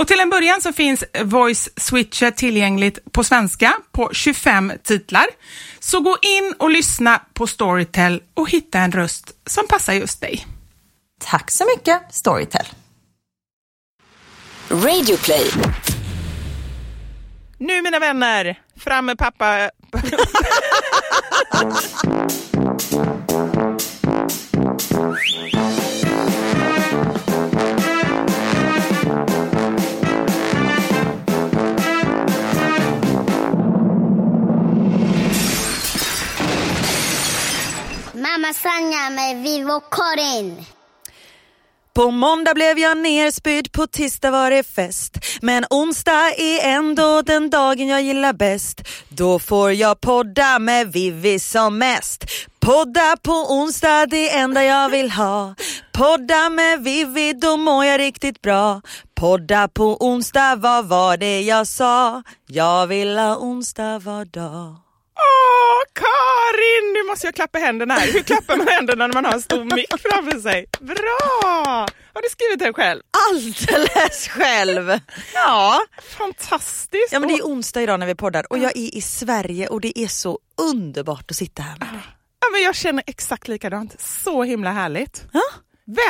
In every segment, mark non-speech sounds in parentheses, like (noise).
Och till en början så finns Voice Switcher tillgängligt på svenska på 25 titlar. Så gå in och lyssna på Storytel och hitta en röst som passar just dig. Tack så mycket Storytel. Radioplay. Nu mina vänner, fram med pappa... (laughs) Mamma Sanja med Vivo Karin. På måndag blev jag nerspydd, på tisdag var det fest. Men onsdag är ändå den dagen jag gillar bäst. Då får jag podda med Vivi som mest. Podda på onsdag, det enda jag vill ha. Podda med Vivi, då mår jag riktigt bra. Podda på onsdag, vad var det jag sa? Jag vill ha onsdag var dag. Åh, Karin! Nu måste jag klappa händerna här. Hur klappar man händerna när man har en stor mick framför sig? Bra! Har du skrivit den själv? Alldeles själv! Ja. Fantastiskt! Ja men det är onsdag idag när vi poddar och jag är i Sverige och det är så underbart att sitta här med dig. Ja men jag känner exakt likadant. Så himla härligt. Ja?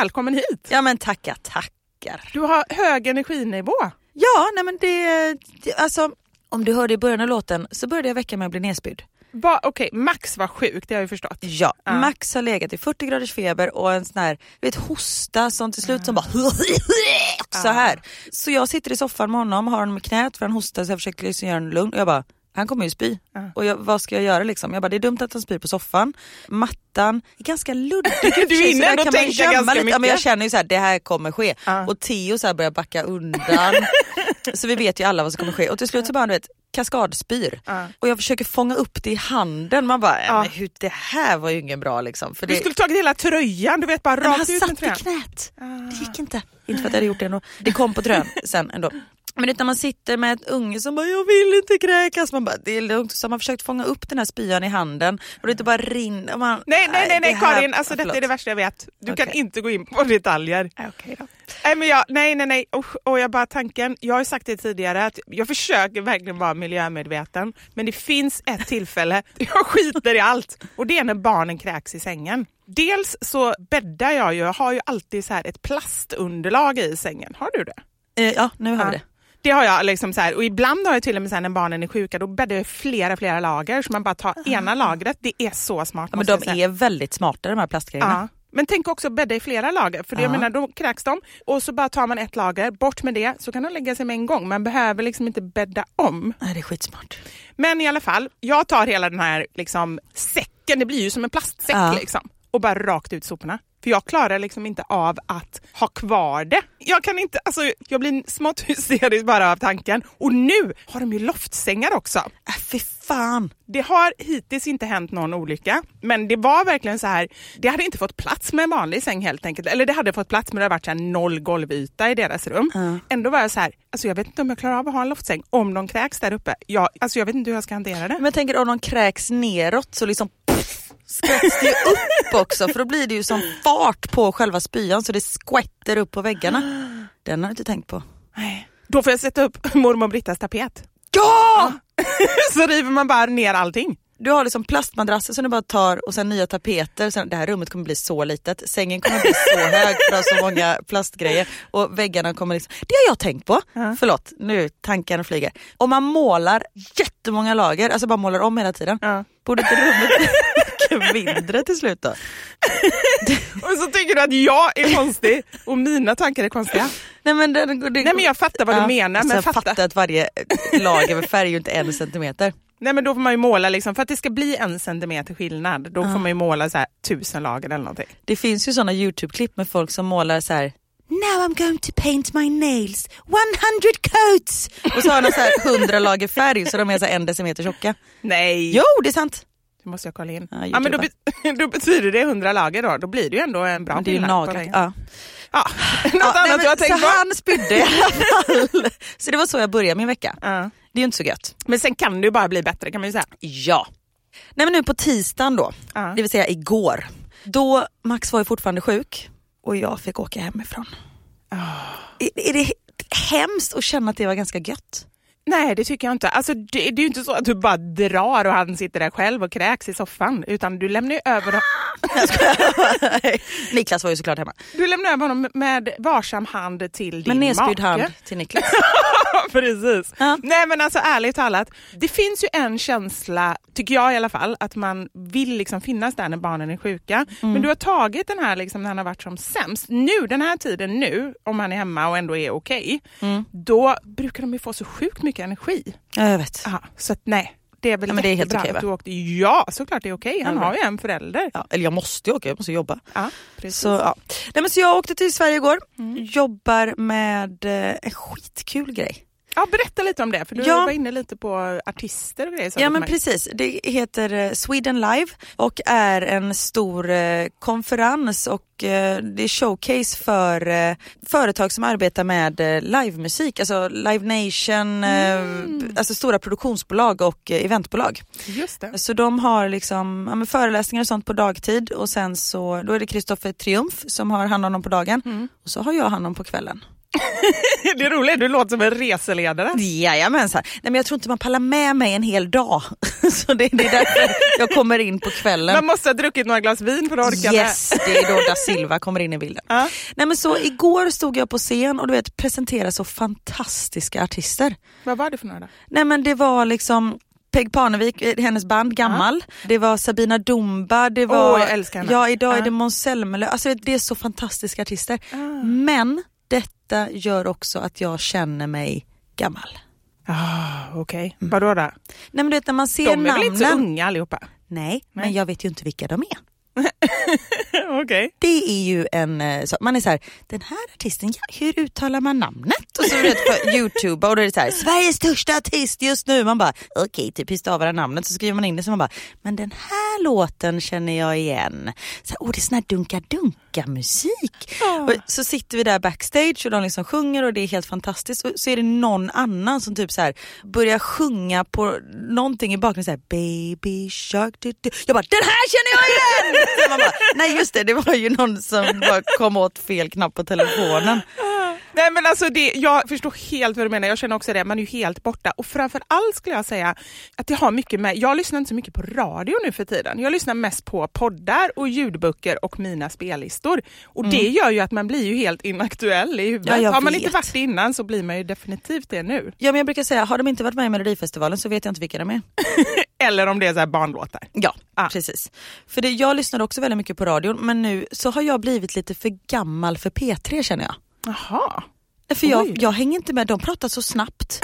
Välkommen hit! Ja men tackar, tackar. Du har hög energinivå. Ja, nej men det, det alltså om du hörde i början av låten så började jag veckan med att bli nedspydd. Okej, okay, Max var sjuk, det har jag förstått. Ja, uh. Max har legat i 40 graders feber och en sån här vet, hosta som till slut uh. som bara (laughs) så här. Så jag sitter i soffan med honom, har honom i knät för han hostar så jag försöker liksom göra honom lugn och jag bara han kommer ju spy. Uh. Och jag, vad ska jag göra liksom? Jag bara, det är dumt att han spyr på soffan. Mattan är ganska luddig. (laughs) du är inne och tänka ganska lite. mycket. Ja, men jag känner ju så här, det här kommer ske. Uh. Och Theo så här börjar backa undan. (laughs) så vi vet ju alla vad som kommer ske. Och till slut så bara, du vet, kaskadspyr. Uh. Och jag försöker fånga upp det i handen. Man bara, uh. men hur, det här var ju ingen bra liksom. För det... Du skulle tagit hela tröjan, du vet bara rakt ut med tröjan. Han satt i knät. Uh. Det gick inte. Inte för att jag hade gjort det ändå. Det kom på tröjan (laughs) sen ändå. Men när man sitter med ett unge som bara “jag vill inte kräkas”, man bara “det är lugnt”. Så har man försökt fånga upp den här spyan i handen och det inte bara rinner. Man, nej, nej, nej, nej Karin, alltså, detta är det värsta jag vet. Du okay. kan inte gå in på detaljer. Okay, då. Nej, men jag, nej, nej, nej. Usch, och jag bara tanken, jag har sagt det tidigare att jag försöker verkligen vara miljömedveten. Men det finns ett tillfälle, jag skiter i allt. Och det är när barnen kräks i sängen. Dels så bäddar jag ju, jag har ju alltid så här ett plastunderlag i sängen. Har du det? Eh, ja, nu har vi det. Det har jag liksom så här, och ibland har jag till och med så här, när barnen är sjuka, då bäddar jag flera, flera lager så man bara tar ena lagret. Det är så smart. Ja, men de är väldigt smarta de här plastgrejerna. Ja. Men tänk också bädda i flera lager, för det, jag Ja. menar, då kräks de och så bara tar man ett lager, bort med det, så kan de lägga sig med en gång. Man behöver liksom inte bädda om. Nej, det är skitsmart. Men i alla fall, jag tar hela den här liksom, säcken, det blir ju som en plastsäck Ja. liksom, och bara rakt ut soporna. För jag klarar liksom inte av att ha kvar det. Jag kan inte, alltså jag blir smått (laughs) hysterisk bara av tanken. Och nu har de ju loftsängar också. Äh, fy fan. Det har hittills inte hänt någon olycka, men det var verkligen så här. Det hade inte fått plats med en vanlig säng helt enkelt. Eller det hade fått plats men det hade varit så noll golvyta i deras rum. Ändå var jag så här, alltså jag vet inte om jag klarar av att ha en loftsäng om de kräks där uppe. Jag, alltså jag vet inte hur jag ska hantera det. Men jag tänker om de kräks neråt så liksom skvätts det ju upp också för då blir det ju som fart på själva spyan så det skvätter upp på väggarna. Den har jag inte tänkt på. Nej. Då får jag sätta upp mormor Brittas tapet. Ja! (laughs) så river man bara ner allting. Du har liksom plastmadrasser som du bara tar och sen nya tapeter. Sen, det här rummet kommer bli så litet. Sängen kommer bli så hög för att ha så många plastgrejer. Och väggarna kommer liksom... Det har jag tänkt på. Förlåt, nu tankarna flyger. Om man målar jättemånga lager, alltså bara målar om hela tiden. Ja. Borde inte rummet (laughs) mycket (laughs) mindre till slut då? (laughs) Och så tycker du att jag är konstig och mina tankar är konstiga. Nej men, det, det, Nej men jag fattar vad du menar. Men sen fatta. fatta att varje lager med färg är ju inte en centimeter. Nej men då får man ju måla, liksom, för att det ska bli en centimeter skillnad, då får man ju måla så här tusen lager eller någonting. Det finns ju såna Youtube-klipp med folk som målar så här. Now I'm going to paint my nails 100 coats! Och så har de så här 100 lager färg så de är så en decimeter tjocka. Nej, Jo det är sant. Det måste jag kolla in. Ja, Ja, men då, be- (laughs) då betyder det 100 lager då, då blir det ju ändå en bra Men det är ju skillnad. Ja. Ja. (laughs) Något Ja, nej, annat men du har tänkt så på? han spydde i alla fall. Så det var så jag började min vecka. Ja. Det är ju inte så gött. Men sen kan det ju bara bli bättre kan man ju säga. Ja. Nej men nu på tisdagen då, Ja. det vill säga igår. Då Max var ju fortfarande sjuk och jag fick åka hemifrån. Är, är det hemskt att känna att det var ganska gött? Nej det tycker jag inte. Alltså, det, det är ju inte så att du bara drar och han sitter där själv och kräks i soffan. Utan du lämnar ju över, (laughs) (laughs) Niklas var ju såklart hemma. du lämnar över honom med varsam hand till din Med nedspydd make. hand till Niklas. (laughs) (laughs) Precis. Ja. Nej men alltså ärligt talat, det finns ju en känsla, tycker jag i alla fall, att man vill liksom finnas där när barnen är sjuka. Mm. Men du har tagit den här liksom, när han har varit som sämst. Nu, den här tiden nu, om han är hemma och ändå är okej, Mm. då brukar de ju få så sjukt mycket energi. Ja, jag vet. Aha, så att nej, det är väl Ja, men det är helt okej, va? du åkte. Ja, såklart det är okej. Han Ja, har ju en förälder. Ja, eller jag måste ju åka, jag måste jobba. Ja, precis. Så, ja. Nej, men så jag åkte till Sverige igår, Mm. jobbar med eh, en skitkul grej. Ja, berätta lite om det, för du Ja. var inne lite på artister och grejer. Ja men mig. precis, det heter eh, Sweden Live och är en stor eh, konferens och eh, det är showcase för eh, företag som arbetar med livemusik, alltså Live Nation, eh, alltså stora produktionsbolag och eventbolag. Just det. Så de har liksom ja, föreläsningar och sånt på dagtid och sen så då är det Kristoffer Triumf som har hand om dem på dagen och så har jag hand om på kvällen. (laughs) Det är roligt, du låter som en reseledare. Jajamensan. Nej men jag tror inte man pallar med mig en hel dag. (laughs) Så det, det är därför jag kommer in på kvällen. Man måste ha druckit några glas vin för att orka Yes, det är då da Silva kommer in i bilden. Ja. Nej men så igår stod jag på scen och du vet presenterade så fantastiska artister. Vad var det för några? Nej men det var liksom Peg Parnevik, eh, hennes band Gammal. Det var Sabina Dumba, det var... Åh, jag älskar henne. Ja, idag är Ja. det Måns Zelmerlöw. Alltså det är så fantastiska artister. Ah. Men detta gör också att jag känner mig gammal. Ah, Okej, vadå då? Nej men du vet när man ser De är väl namnen. inte så unga allihopa? Nej, men Nej. jag vet ju inte vilka de är. (laughs) Okej. Det är ju en, eh, så, man är så här, den här artisten, ja, hur uttalar man namnet? Och så vet för Youtube och då är det så här, Sveriges största artist just nu. Man bara okej, okay, typ hur stavar han namnet? Så skriver man in det så man bara, men den här låten känner jag igen. Så här, oh, det är sån här dunka-dunka musik. Och så sitter vi där backstage och de liksom sjunger och det är helt fantastiskt. Och så är det någon annan som typ så här börjar sjunga på någonting i bakgrunden så här, baby shark. Du, du. Jag bara, den här känner jag igen! Så man bara, Nej just det, det var ju någon som bara kom åt fel knapp på telefonen. Nej men alltså det, jag förstår helt vad du menar, jag känner också det, man är ju helt borta. Och framför allt skulle jag säga att det har mycket med, jag lyssnar inte så mycket på radio nu för tiden. Jag lyssnar mest på poddar och ljudböcker och mina spellistor. Och mm. det gör ju att man blir ju helt inaktuell i huvudet. Ja, har man vet. inte varit det innan så blir man ju definitivt det nu. Ja men jag brukar säga, har de inte varit med i Melodifestivalen så vet jag inte vilka de är. (laughs) Eller om det är så här barnlåtar. Ja, ah. precis. För det, jag lyssnar också väldigt mycket på radion men nu så har jag blivit lite för gammal för P3 känner jag. Jaha. För jag, jag hänger inte med, de pratar så snabbt.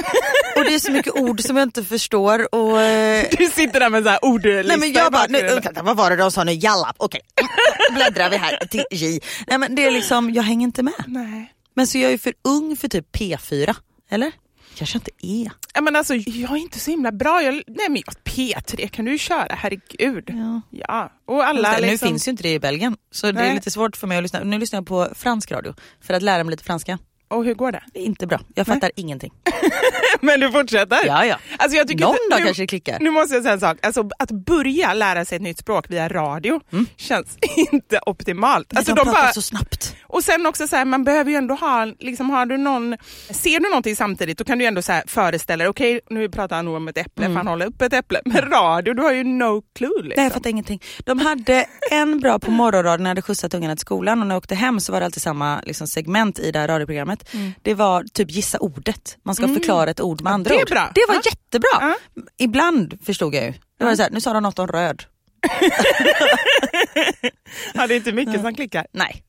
och det är så mycket ord som jag inte förstår. Och, eh... Du sitter där med så här ordlista Nej men jag bara, nu, vad var det de sa nu? Jallap, okej. Okay. (laughs) Bläddrar vi här till J. Nej men det är liksom, jag hänger inte med. Nej. Men så jag är för ung för typ P4, eller? Kanske inte är. Ja, men alltså, jag är inte så himla bra. Jag, nej, men P3 kan du ju köra, herregud. Ja. ja. Och alla, det, liksom... Nu finns ju inte det i Belgien, så nej. det är lite svårt för mig att lyssna. Nu lyssnar jag på fransk radio för att lära mig lite franska. Och hur går det? det inte bra. Jag fattar Nej. ingenting. (laughs) Men du fortsätter? Ja, ja. Alltså jag tycker Någon dag nu, kanske det klickar. Nu måste jag säga en sak. Alltså, att börja lära sig ett nytt språk via radio mm. känns (laughs) inte optimalt. Nej, alltså, de, de pratar bara... så snabbt. Och sen också så här, man behöver ju ändå ha, liksom har du någon, ser du någonting samtidigt då kan du ändå så föreställa dig, okej okay, nu pratar han nog om ett äpple mm. för han håller upp ett äpple. Men radio, du har ju no clue. Liksom. Nej jag fattar ingenting. De hade en bra på morgonradion när jag hade skjutsat ungarna till skolan och när jag åkte hem så var det alltid samma liksom, segment i det här radioprogrammet. Mm. Det var typ gissa ordet, man ska mm. förklara ett ord med andra det ord. Bra. Det var ja. jättebra. Ja. Ibland förstod jag ju. Det var så här, nu sa de något om röd. (laughs) ja, det är inte mycket som klickar. Nej.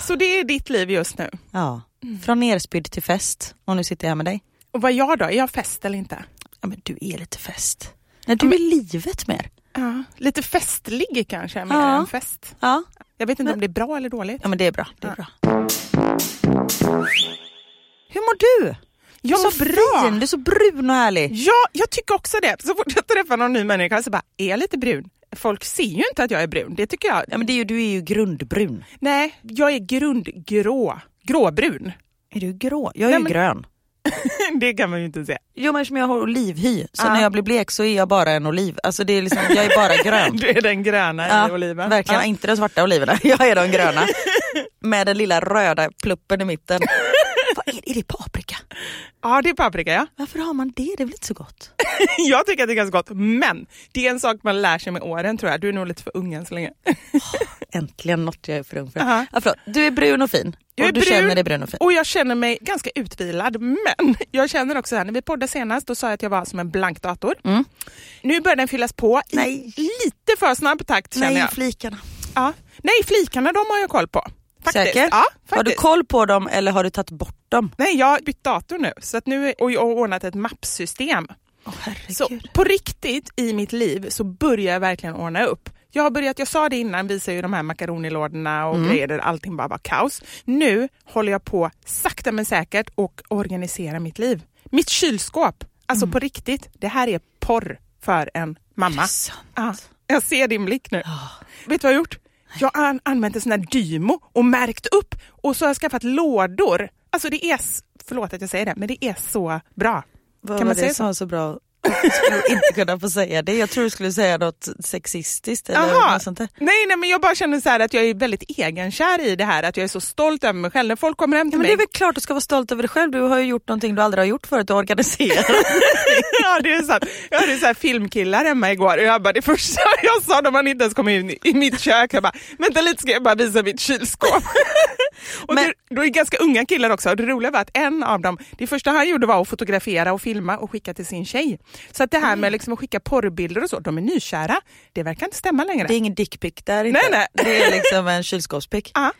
Så det är ditt liv just nu? Ja, från nerspydd till fest och nu sitter jag här med dig. Och vad är jag då? Är jag fest eller inte? Ja men du är lite fest. Nej, du ja, men... är livet mer. Ja, lite festlig kanske, mer ja. än fest. Ja. Jag vet inte men... om det är bra eller dåligt. Ja men det är bra. Det är bra. Hur mår du? Jag mår så bra. Fin, du är så brun och härlig. Ja, jag tycker också det. Så fort jag träffar någon ny människa så bara, är jag lite brun? Folk ser ju inte att jag är brun, det tycker jag. Ja, men det är ju, du är ju grundbrun. Nej, jag är grundgrå. Gråbrun. Är du grå? Jag är Nej, ju men... grön. (laughs) det kan man ju inte säga. Jo men eftersom jag har olivhy, så ah. när jag blir blek så är jag bara en oliv. Alltså det är liksom, jag är bara grön. (laughs) du är den gröna ja, i oliven. Verkligen, ah. inte de svarta oliverna. (laughs) Jag är de gröna. Med den lilla röda pluppen i mitten. Vad är, det? paprika? Ja det är paprika ja. Varför har man det? Det är väl inte så gott? (laughs) jag tycker att det är ganska gott men det är en sak man lär sig med åren tror jag. Du är nog lite för ung än så länge. oh, äntligen något jag är för ung för. Uh -huh. ja, förlåt. Du är brun och fin. Jag och du brun, känner dig brun och fin. Och jag känner mig ganska utvilad men (laughs) jag känner också här när vi poddade senast då sa jag att jag var som en blank dator. Mm. Nu börjar den fyllas på Nej. i lite för snabb takt känner Nej, jag. flikarna. Ja. Nej flikarna de har jag koll på. Faktiskt. Säker? Ja, faktiskt. Har du koll på dem eller har du tagit bort dem? Nej, jag har bytt dator nu så att nu, och jag har ordnat ett mappsystem. Oh, så på riktigt i mitt liv så börjar jag verkligen ordna upp. Jag har börjat, jag sa det innan, visade ju de här makaronilådorna och mm. grejer där allting bara var kaos. Nu håller jag på sakta men säkert och organiserar mitt liv. Mitt kylskåp, alltså mm. på riktigt, det här är porr för en mamma. Ja, jag ser din blick nu. Oh. Vet du vad jag har gjort? Jag har använt en sån här Dymo och märkt upp och så har jag skaffat lådor. Alltså det är, förlåt att jag säger det, men det är så bra. Vad kan man säga så? så bra? Jag skulle inte kunna få säga det. Jag tror du skulle säga något sexistiskt eller Aha. något sånt där. Nej, nej, men jag bara känner så att jag är väldigt egenkär i det här, att jag är så stolt över mig själv. När folk kommer hem till ja, men mig. Det är väl klart du ska vara stolt över dig själv. Du har ju gjort någonting du aldrig har gjort förut, du organiserar. (laughs) ja, det är sant. Jag hade så här filmkillar hemma igår och jag bara, det första jag sa när man inte ens kom in i mitt kök, jag bara, vänta lite ska jag bara visa mitt kylskåp. (laughs) och men... det, då är ganska unga killar också. Det roliga var att en av dem, det första han gjorde var att fotografera och filma och skicka till sin tjej. Så att det här med liksom att skicka porrbilder och så, de är nykära. Det verkar inte stämma längre. Det är ingen dickpic där inte. Nej, nej. Det är liksom en kylskåpspic. Ja.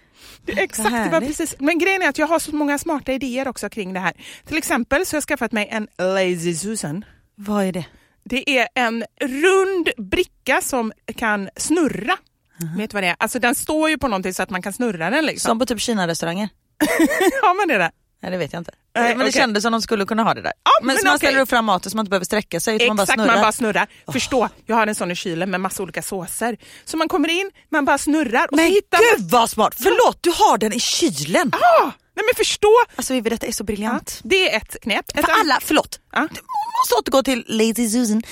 Det, exakt, det var precis. Men grejen är att jag har så många smarta idéer också kring det här. Till exempel så har jag skaffat mig en Lazy Susan. Vad är det? Det är en rund bricka som kan snurra. -huh. Vet du vad det är? Alltså den står ju på någonting så att man kan snurra den. Liksom. Som på typ Kina-restauranger? (laughs) ja men det är det. Nej det vet jag inte. Nej, men det okej. kändes som de skulle kunna ha det där. Ja, men men så man okej. ställer upp fram maten så man inte behöver sträcka sig utan man bara Exakt, snurrar. man bara snurrar. Förstå, jag har en sån i kylen med massa olika såser. Så man kommer in, man bara snurrar och men så hittar man... gud vad smart! Förlåt, du har den i kylen! Ah, nej men förstå! Alltså Vivi detta är så Ja, briljant. det är ett knep. Ett För annat- alla, förlåt. Ja. Du måste återgå till Lazy Susan.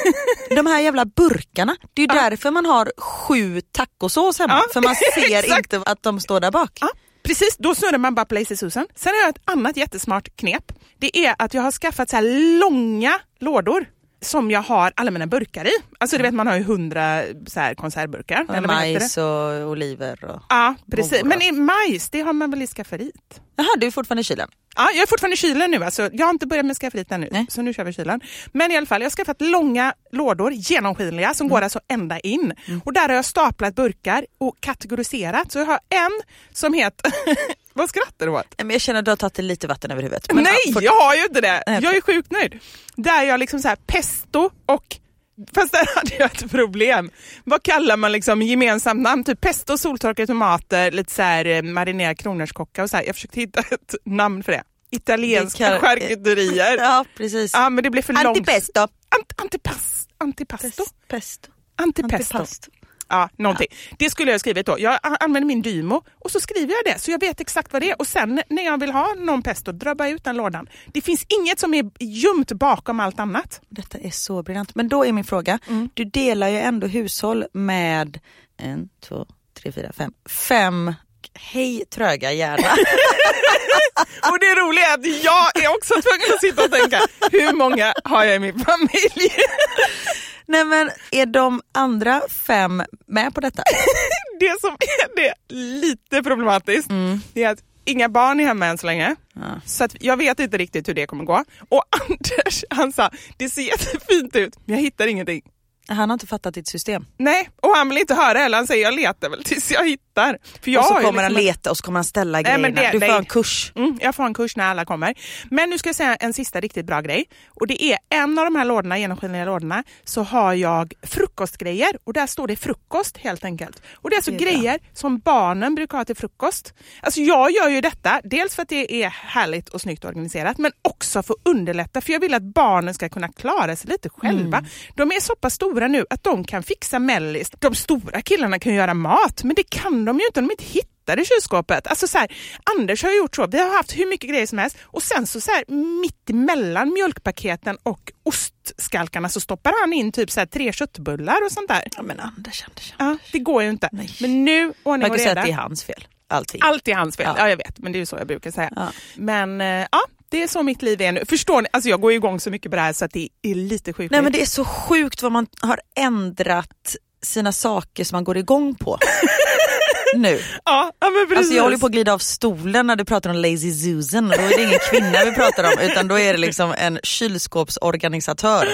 (laughs) De här jävla burkarna, det är ju därför man har sju tacosås hemma. Ja, För man (laughs) ser exakt. inte att de står där bak. Precis, då snurrar man bara på Lazy Susan. Sen har jag ett annat jättesmart knep. Det är att jag har skaffat så här långa lådor som jag har alla mina burkar i. Alltså du vet man har ju hundra så här konservburkar. eller heter det? Majs och oliver. Och... Ja, precis. Morot. Men i majs, det har man väl i skafferiet? Jaha, du är fortfarande i kylen? Ja, jag är fortfarande i kylen nu. Alltså, jag har inte börjat med skafferiet ännu, Nej. så nu kör vi kylen. Men i alla fall, jag har skaffat långa lådor, genomskinliga, som Mm. går alltså ända in. Och där har jag staplat burkar och kategoriserat. Så jag har en som heter... (laughs) Vad skrattar du åt? Men Jag känner att du har tagit lite vatten över huvudet. Men, Nej, fort- jag har ju inte det. Jag är sjukt nöjd. Där jag liksom så här pesto och Fast där (laughs) hade jag ett problem. Vad kallar man liksom gemensamt namn? Typ pesto, soltorkade tomater, lite så här eh, marinerad kronärtskocka och så här. Jag försökte hitta (laughs) ett namn för det. Italienska Det charkuterier. (laughs) Ja, precis. Ja, men det blev för långt. Antipesto. Ant, antipas, antipasto? Pesto. Antipesto. Antipasto. Ja, någonting. Det skulle jag ha skrivit då. Jag använder min Dymo och så skriver jag det så jag vet exakt vad det är. Och sen när jag vill ha någon pesto drar jag ut den lådan. Det finns inget som är gömt bakom allt annat. Detta är så briljant. Men då är min fråga, Mm. du delar ju ändå hushåll med en, två, tre, fyra, fem, fem Hej tröga hjärna. (laughs) Och det roliga är att jag är också tvungen att sitta och tänka, hur många har jag i min familj? Nej men är de andra fem med på detta? (laughs) Det som är det lite problematiskt, det är att inga barn är hemma än så länge. Ja. Så att jag vet inte riktigt hur det kommer gå. Och (laughs) Anders, han sa, det ser jättefint ut, men jag hittar ingenting. Han har inte fattat ditt system. Nej, och han vill inte höra heller. Han säger jag letar väl tills jag hittar. För jag och så kommer han liksom- leta och så kommer han ställa Nej, grejerna. men det- du får nej. en kurs. Mm, jag får en kurs när alla kommer. Men nu ska jag säga en sista riktigt bra grej. Och det är en av de här lådorna, genomskinliga lådorna, så har jag frukostgrejer och där står det frukost helt enkelt. Och det är alltså Det är bra. grejer som barnen brukar ha till frukost. Alltså jag gör ju detta, dels för att det är härligt och snyggt organiserat, men också för att underlätta, för jag vill att barnen ska kunna klara sig lite själva. Mm. De är så pass stora nu att de kan fixa mellis. De stora killarna kan göra mat, men det kan de ju inte om de inte hittar i kylskåpet. Alltså så här, Anders har gjort så, vi har haft hur mycket grejer som helst och sen så, så här, mitt emellan mjölkpaketen och ostskalkarna så stoppar han in typ så här, tre köttbullar och sånt där. Ja men Anders, Anders. Ja, det går ju inte. Nej. Men nu, ordning Man och kan säga reda. att det är hans fel. Allting. Allt är hans fel. Ja. Ja. jag vet, men det är ju så jag brukar säga. Ja. Men eh, ja, det är så mitt liv är nu. Förstår ni? Alltså jag går igång så mycket på det här så att det är lite sjukt. Nej men det är så sjukt vad man har ändrat sina saker som man går igång på. (laughs) nu. ja, ja, men precis. Alltså jag håller på att glida av stolen när du pratar om Lazy Susan. Då är det ingen kvinna vi pratar om utan då är det liksom en kylskåpsorganisatör.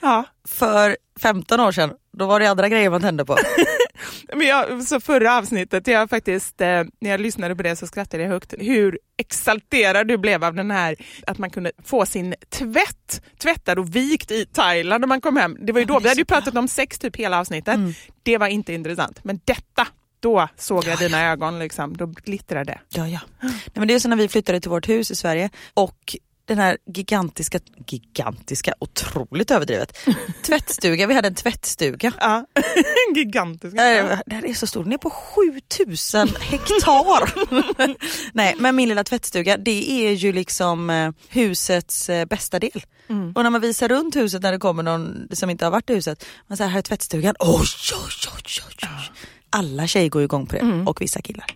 ja. För 15 år sedan, då var det andra grejer man tände på. (laughs) Men jag, så förra avsnittet, jag faktiskt, eh, när jag lyssnade på det så skrattade jag högt. Hur exalterad du blev av den här, att man kunde få sin tvätt tvättad och vikt i Thailand när man kom hem. Det var ju Ja, då, vi hade ju pratat om sex typ hela avsnittet. Mm. Det var inte intressant. Men detta, då såg jag Ja, dina ögon liksom, då glittrade det. Ja, ja. Nej, men det är så när vi flyttade till vårt hus i Sverige och den här gigantiska, gigantiska, otroligt överdrivet, (laughs) tvättstuga, vi hade en tvättstuga. Ja, (laughs) gigantisk. Det här är så stort, den är på 7000 (laughs) hektar. Nej men min lilla tvättstuga det är ju liksom eh, husets eh, bästa del. Mm. Och när man visar runt huset när det kommer någon som inte har varit i huset, man säger här är tvättstugan, oj oj oj oj oj. Alla tjejer går igång på det Mm. och vissa killar.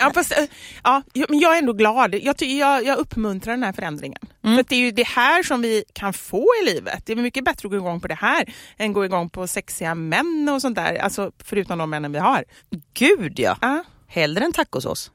Ja, fast, eh, ja, men jag är ändå glad. Jag, jag, jag uppmuntrar den här förändringen. Mm. För att det är ju det här som vi kan få i livet. Det är mycket bättre att gå igång på det här än gå igång på sexiga män och sånt där. Alltså förutom de männen vi har. Gud ja, Ja, hellre än tacosås.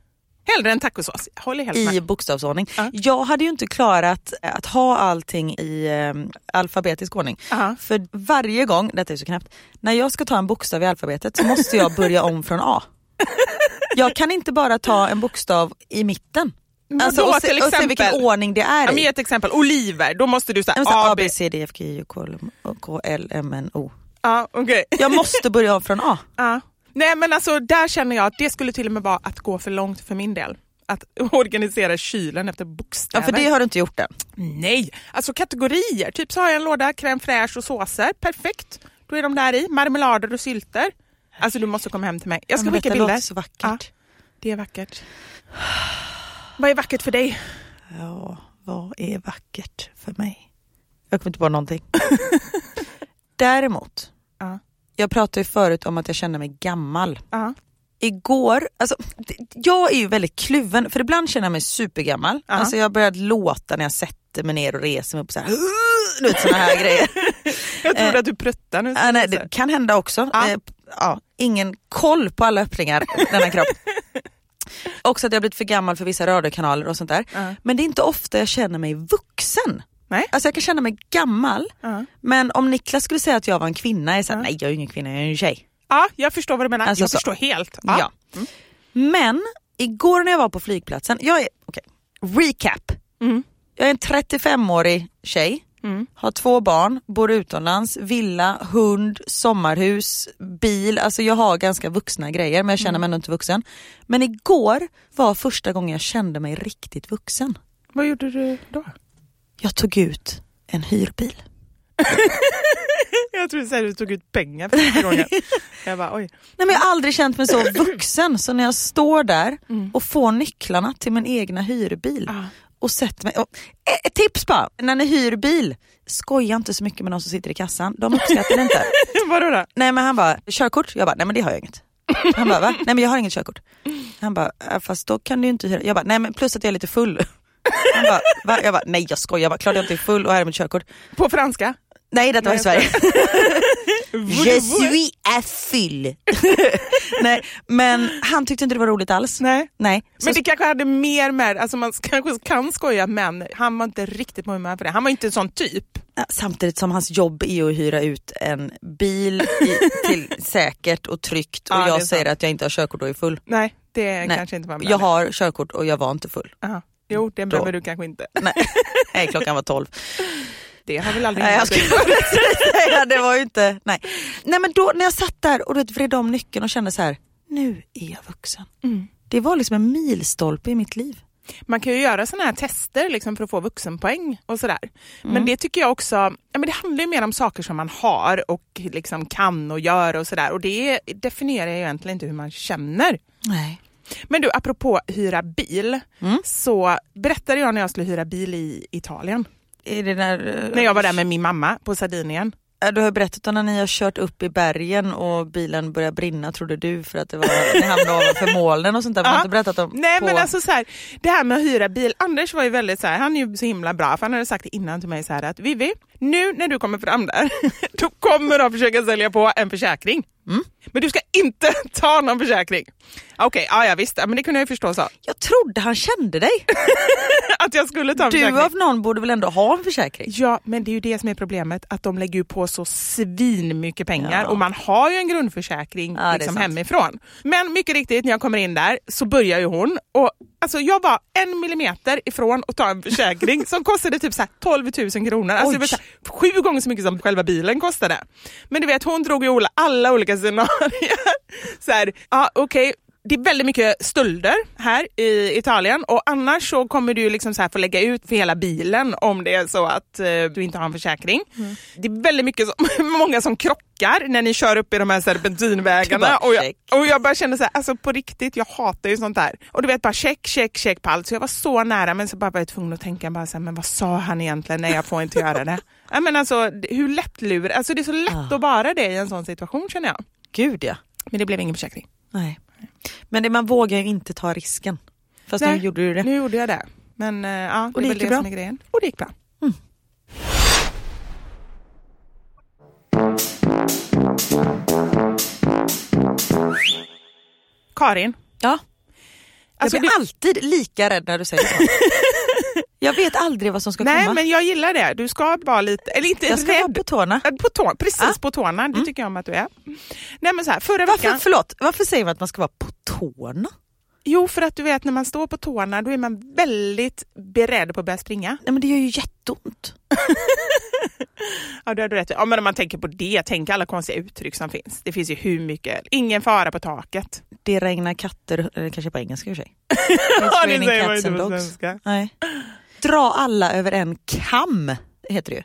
hellre än tacosås. Håller helt i med. bokstavsordning. Ja. Jag hade ju inte klarat att ha allting i eh, alfabetisk ordning. Ja. För varje gång, detta är så knäppt, när jag ska ta en bokstav i alfabetet så måste jag börja om från A. (laughs) Jag kan inte bara ta en bokstav i mitten. Alltså, Vadå, och, se, till och se vilken exempel? ordning det är Ja, men i. ge ett exempel. Oliver, då måste du säga A, B. C, D, F, G, J, K, K, L, M, N, O. Ja, okej. Jag måste börja om från A. (laughs) Ja. Nej men alltså där känner jag att det skulle till och med vara att gå för långt för min del. att (laughs) organisera kylen efter Ja, bokstäver. för det har du inte gjort än. Nej, alltså kategorier. Typ så har jag en låda crème fraîche och såser. Perfekt. Då är de där i. Marmelader och sylter. Alltså du måste komma hem till mig. Jag ska Ja, skicka bilder. låter så vackert. Ja, det är vackert. Vad är vackert för dig? Ja, vad är vackert för mig? Jag kommer inte på någonting. (laughs) Däremot, Ja. jag pratade ju förut om att jag känner mig gammal. Ja. Igår, alltså, det- jag är ju väldigt kluven för ibland känner jag mig supergammal. Ja. Alltså jag har börjat låta när jag sätter mig ner och reser mig upp så här. Du vet såna här grejer. (laughs) Jag trodde Eh, att du pruttar nu. Ja, nej, det kan hända också. Ja. Ja, ingen koll på alla öppningar i denna kropp. (laughs) Också att jag blivit för gammal för vissa radiokanaler och sånt där. Ja. Men det är inte ofta jag känner mig vuxen. Nej. Alltså jag kan känna mig gammal, Ja. men om Niklas skulle säga att jag var en kvinna, är jag här, Ja. nej jag är ingen kvinna, jag är en tjej. Ja, jag förstår vad du menar. Alltså jag så. förstår helt. Ja. Men igår när jag var på flygplatsen, jag är, okej, recap. Mm. Jag är en 35-årig tjej, Mm. har två barn, bor utomlands, villa, hund, sommarhus, bil. Alltså jag har ganska vuxna grejer men jag känner mig ändå inte vuxen. Men igår var första gången jag kände mig riktigt vuxen. Vad gjorde du då? Jag tog ut en hyrbil. (laughs) Jag trodde att du tog ut pengar för första gången. (laughs) jag bara, oj. Nej, men jag har aldrig känt mig så (clears throat) vuxen så när jag står där Mm. och får nycklarna till min egna hyrbil Ja. Och sätter mig. Och, eh, ett tips bara, när ni hyr bil, skoja inte så mycket med någon som sitter i kassan. De uppskattar det inte. (laughs) Vadå då? Nej men han bara, körkort? Jag bara, nej men det har jag inget. Han bara, va? Nej men jag har inget körkort. Han bara, "Ja, fast då kan du ju inte hyra. Jag bara, nej men plus att jag är lite full. Han bara, va? Jag bara, nej jag skojar, jag bara, klart jag inte är full och här är mitt körkort. På franska? Nej detta var i Sverige. (laughs) Je suis à full. (laughs) nej men han tyckte inte det var roligt alls. Nej. Nej. Så, Men det kanske hade mer med, alltså man kanske kan skoja men han var inte riktigt på humör för det. Han var inte en sån typ. Samtidigt som hans jobb är att hyra ut en bil i, (laughs) till säkert och tryggt och Ja, jag sant. säger att jag inte har körkort och är full. Nej, det Nej. kanske inte var med. Jag har körkort och jag var inte full. Aha. Jo, det behöver du kanske inte. Nej, Nej klockan var tolv. Det har väl aldrig Nej, jag hänt skulle säga det var ju inte, nej. Nej men då när jag satt där och vred om nyckeln och kände så här, nu är jag vuxen. Mm. Det var liksom en milstolpe i mitt liv. Man kan ju göra såna här tester liksom för att få vuxenpoäng och sådär. Mm. Men det tycker jag också, ja, men det handlar ju mer om saker som man har och liksom kan och gör och sådär. Och det definierar ju egentligen inte hur man känner. Nej. Men du, apropå hyra bil, Mm. så berättade jag när jag skulle hyra bil i Italien. Är det där, När jag var där med min mamma på Sardinien. Du har berättat om när ni har kört upp i bergen och bilen började brinna trodde du för att det var, ni hamnade ovanför molnen och sånt där. Ja. inte berättat om Nej på... men alltså så här, det här med att hyra bil, Anders var ju väldigt så här, han är ju så himla bra för han hade sagt innan till mig så här att Vivi, nu när du kommer fram där, (laughs) då kommer de försöka sälja på en försäkring. Mm. Men du ska inte (laughs) ta någon försäkring. Okej, ja, ja visst, men det kunde jag ju förstå så. Jag trodde han kände dig. (laughs) Att jag skulle ta en Du försäkring. av någon borde väl ändå ha en försäkring? Ja, men det är ju det som är problemet, att de lägger ju på så svin mycket pengar Ja. och man har ju en grundförsäkring Ja, liksom hemifrån. Men mycket riktigt, när jag kommer in där så börjar ju hon och alltså jag var en millimeter ifrån att ta en försäkring som kostade typ så här 12 000 kronor. Alltså Oj. Sju gånger så mycket som själva bilen kostade. Men du vet, hon drog ju alla- olika scenarier. Så här, ja okej, det är väldigt mycket stölder här i Italien och annars så kommer du liksom så här få lägga ut för hela bilen om det är så att eh, du inte har en försäkring. Mm. Det är väldigt mycket som, (laughs) många som krockar när ni kör upp i de här serpentinvägarna och jag, och jag bara kände så här, alltså på riktigt, jag hatar ju sånt där. Och du vet bara check, check, check på allt. Så jag var så nära men så bara var jag tvungen att tänka bara så här, men vad sa han egentligen? Nej jag får inte göra det. (laughs) Ja, men alltså hur lättlur, alltså det är så lätt Ah. att vara det i en sån situation känner jag. Gud ja. Men det blev ingen försäkring. Nej. Men det, man vågar ju inte ta risken. Fast Nej, nu gjorde du det. Nu gjorde jag det. Men eh, ja, Och det det är gick det bra? som är grejen. Och det gick bra. Mm. Karin, Ja. Alltså, jag blir det- alltid lika rädd när du säger så. (laughs) jag vet aldrig vad som ska nej komma. men jag gillar det. Du ska vara lite, eller inte jag ska vara rädd. på tårna. På tå, precis Ja. på tårna, det tycker jag om att du är. Nej men så här, förra Varför, veckan, förlåt, varför säger man att man ska vara på tårna? jo för att du vet när man står på tårna då är man väldigt beredd på att börja springa. Nej men det gör ju jätteont. (laughs) Ja, det har du rätt ja, men om man tänker på det, tänk alla konstiga uttryck som finns. Det finns ju hur mycket, ingen fara på taket. Det regnar katter, eller kanske på engelska i och för sig. (laughs) Ja, det säger man inte på dogs. svenska. Nej. Dra alla över en kam, heter det ju.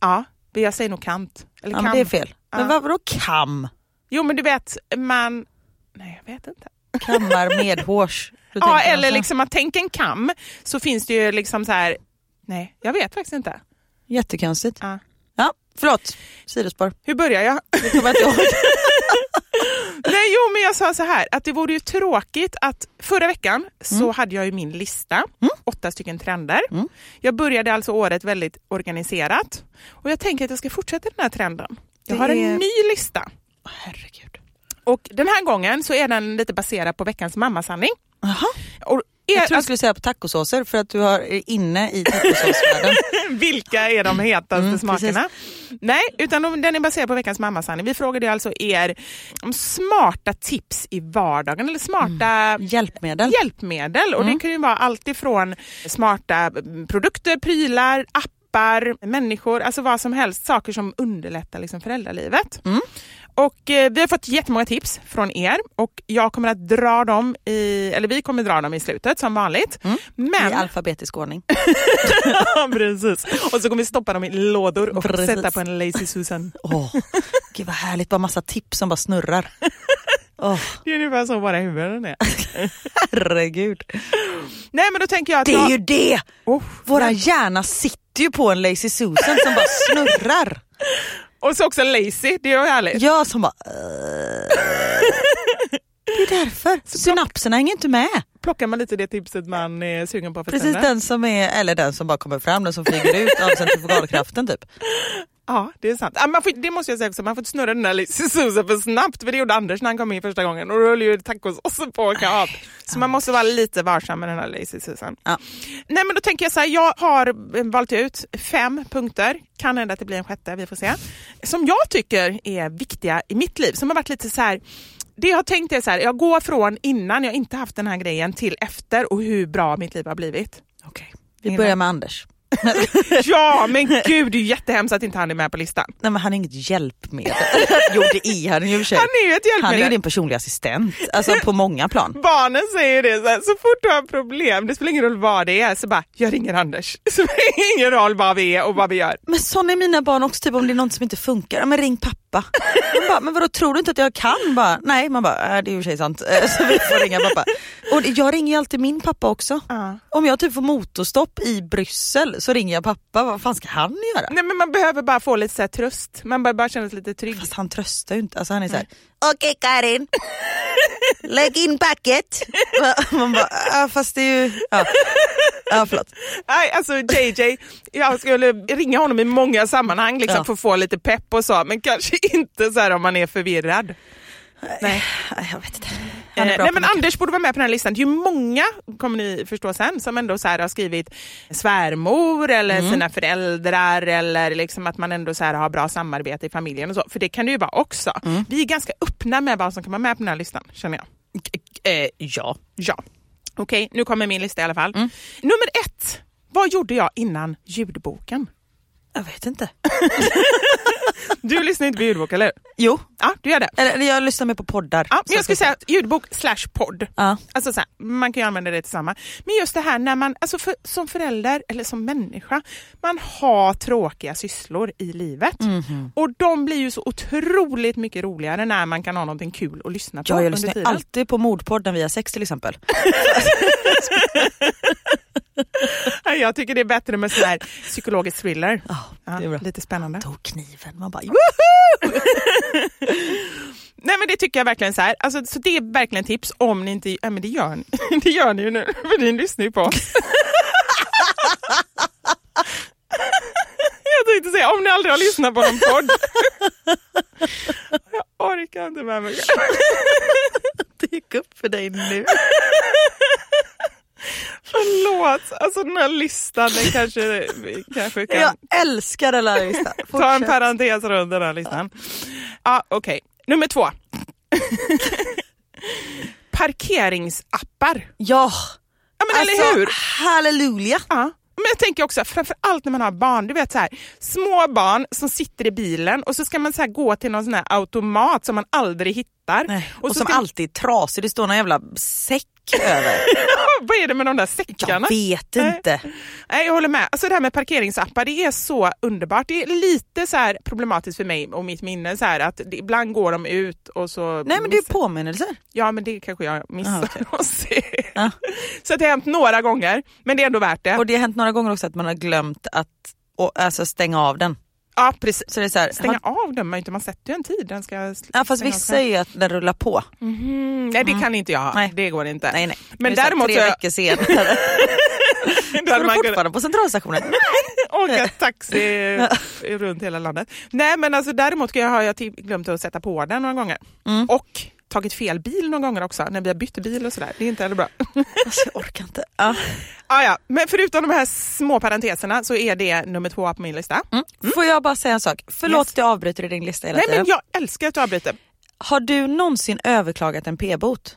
Ja, men jag säger nog kant. Eller Ja, men kam. det är fel. Men vad- vadå kam? Jo men du vet, man... Nej jag vet inte. Kammar (laughs) medhårs. Ja eller liksom man tänker en kam så finns det ju liksom så här. Nej jag vet faktiskt inte. Jättekonstigt. Ja. Ja, förlåt. Sidospår. Hur börjar jag? Det kommer jag inte ihåg. (laughs) Nej jo men jag sa så här att det vore ju tråkigt att förra veckan Mm. så hade jag ju min lista, åtta stycken trender. Jag började alltså året väldigt organiserat och jag tänker att jag ska fortsätta den här trenden. Jag Det har en är- ny lista Herregud. och den här gången så är den lite baserad på veckans mammasanning. Aha. Och Jag tror du alltså, skulle säga på tacosåser för att du har inne i tacosåsvärlden. (laughs) vilka är de hetaste Mm, smakerna? Nej, utan de- den är baserad på veckans mammasanning. Vi frågade alltså er om smarta tips i vardagen eller smarta Hjälpmedel. hjälpmedel. Och Mm. Det kan ju vara allt ifrån smarta mm, produkter, prylar, appar, människor, alltså vad som helst. Saker som underlättar liksom föräldralivet. Mm. Och eh, Vi har fått jättemånga tips från er och jag kommer att dra dem i, eller vi kommer dra dem i slutet som vanligt. Mm. Men, I alfabetisk ordning. (laughs) Precis. Och så kommer vi stoppa dem i lådor och Precis. sätta på en Lazy Susan. Åh, Gud vad härligt, bara massa tips som bara snurrar. (laughs) Åh, Det är ungefär så våra huvuden är. (laughs) herregud. Nej men då tänker jag att... Det är jag- ju det! Oh, Våra hjärna sitter ju på en Lazy Susan som bara snurrar. Och så också lazy, det är ju härligt. Jag som bara... "Äh." (laughs) Det är därför. Synapserna hänger inte med. Plockar man lite det tipset man är sugen på för Precis den som är, eller den som bara kommer fram, den som flyger ut av centrifugalkraften typ. Ja, det är sant. Man får, det måste jag säga också, man får inte snurra den där Susan för snabbt, för det gjorde Anders när han kom in första gången och då höll ju tacosåsen på att av. Så man måste vara lite varsam med den här Lazy Susan. Ja. Nej men då tänker jag så här, jag har eh, valt ut fem punkter, kan hända att det blir en sjätte, vi får se, som jag tycker är viktiga i mitt liv, som har varit lite så här det jag har tänkt är så här, jag går från innan jag inte haft den här grejen till efter och hur bra mitt liv har blivit. Okej. Vi börjar med Anders. (laughs) Ja men gud, det är ju jättehemskt att inte han är med på listan. Nej men han är inget hjälpmedel. jo det är han ju för sig. Han är ju ett hjälpmedel. Han är ju din personliga assistent, alltså på många plan. (laughs) Barnen säger det, så, här, så fort du har problem, det spelar ingen roll vad det är, så bara, jag ringer Anders. (laughs) Så det spelar ingen roll vad vi är och vad vi gör. Men sån är mina barn också, typ om det är något som inte funkar, men ring pappa. Bara, men vadå tror du inte att jag kan? Bara, Nej, man bara, äh, det är ju i och för sig sant. Så vi får ringa pappa. Och jag ringer ju alltid min pappa också. Ja. Om jag typ får motorstopp i Bryssel så ringer jag pappa, vad fan ska han göra? Nej men man behöver bara få lite så här tröst, man behöver bara känna sig lite trygg. Fast han tröstar ju inte, alltså han är såhär, okej Karin, lägg in packet. Man bara, ja, fast det är ju, ja, ja förlåt. Nej alltså JJ, jag skulle ringa honom i många sammanhang liksom, Ja. för att få lite pepp och så, men kanske inte så här om man är förvirrad. Nej. Nej, Jag vet inte. Han är Eh, bra nej men mycket. Anders borde vara med på den här listan. Det är ju många, kommer ni förstå sen, som ändå så har skrivit svärmor eller Mm. sina föräldrar eller liksom att man ändå så här har bra samarbete i familjen och så. För det kan det ju vara också. Mm. Vi är ganska öppna med vad som kan vara med på den här listan, känner jag. Eh, ja. Ja. Okej, nu kommer min lista i alla fall. Mm. Nummer ett. Vad gjorde jag innan ljudboken? Jag vet inte. Du lyssnar inte på ljudbok, eller Jo, Ja, du gör det. eller jag lyssnar mer på poddar. Ja, men jag Så skulle att säga ljudbok slash podd. Ja. Alltså så här, man kan ju använda det tillsammans. Men just det här när man, alltså för, som förälder eller som människa, man har tråkiga sysslor i livet. Mhm. Och de blir ju så otroligt mycket roligare när man kan ha någonting kul att lyssna på Ja, jag lyssnar alltid på mordpodden via sex till exempel. (laughs) Ja, Jag tycker det är bättre med sån här psykologisk thriller. Ja, det är bra. lite spännande. Tog kniven, man bara (laughs) Nej men det tycker jag verkligen så här. Alltså, så det är verkligen tips om ni inte, ja men det gör ni, (laughs) det gör ni ju nu, för ni lyssnar ju på oss. (laughs) Jag tänkte säga om ni aldrig har lyssnat på någon podd. Jag orkar inte med mig. det gick upp för dig nu. Förlåt, alltså den här listan den kanske, kanske kan Jag älskar den här listan. (laughs) ta en parentes runt den här listan. Ja, Okej, nummer två. (laughs) Parkeringsappar. Ja, Ja men alltså eller hur? halleluja. Ja. jag tänker också, framför allt när man har barn, du vet så här, små barn som sitter i bilen och så ska man så gå till någon sån här automat som man aldrig hittar. Nej. Och, så som ska- alltid är trasig, det står någon jävla säck över. (laughs) Vad är det med de där säckarna? Jag vet inte. Nej, jag håller med. Alltså det här med parkeringsappar, det är så underbart. Det är lite så här problematiskt för mig och mitt minne, så här, att ibland går de ut och så... Nej men det är påminnelser. Ja, men det kanske jag missar Ah, (laughs) att se. Ja. Så att det har hänt några gånger, men det är ändå värt det. Och det har hänt några gånger också att man har glömt att och, alltså, stänga av den. Ja, precis. Så det är så här, Stänga har, av den, man, inte, man sätter ju en tid. Den ska ja, fast vissa säger ju att den rullar på. Mhm, Nej, det kan inte jag. Nej. Det går inte. Nej nej. Men är däremot tre veckor senare. (laughs) Då hade man fortfarande på centralstationen? (laughs) åka taxi runt hela landet. Nej, men alltså, däremot har jag till- glömt att sätta på den några gånger. Mm. Och tagit fel bil några gånger också, när vi har bytt bil och sådär. Det är inte heller bra. (laughs) Alltså, jag orkar inte. Ja. ah, ja. Men förutom de här små parenteserna så är det nummer två på min lista. Får jag bara säga en sak? Förlåt Yes. att jag avbryter i din lista hela Nej, tiden. men jag älskar att du avbryter. Har du någonsin överklagat en p-bot?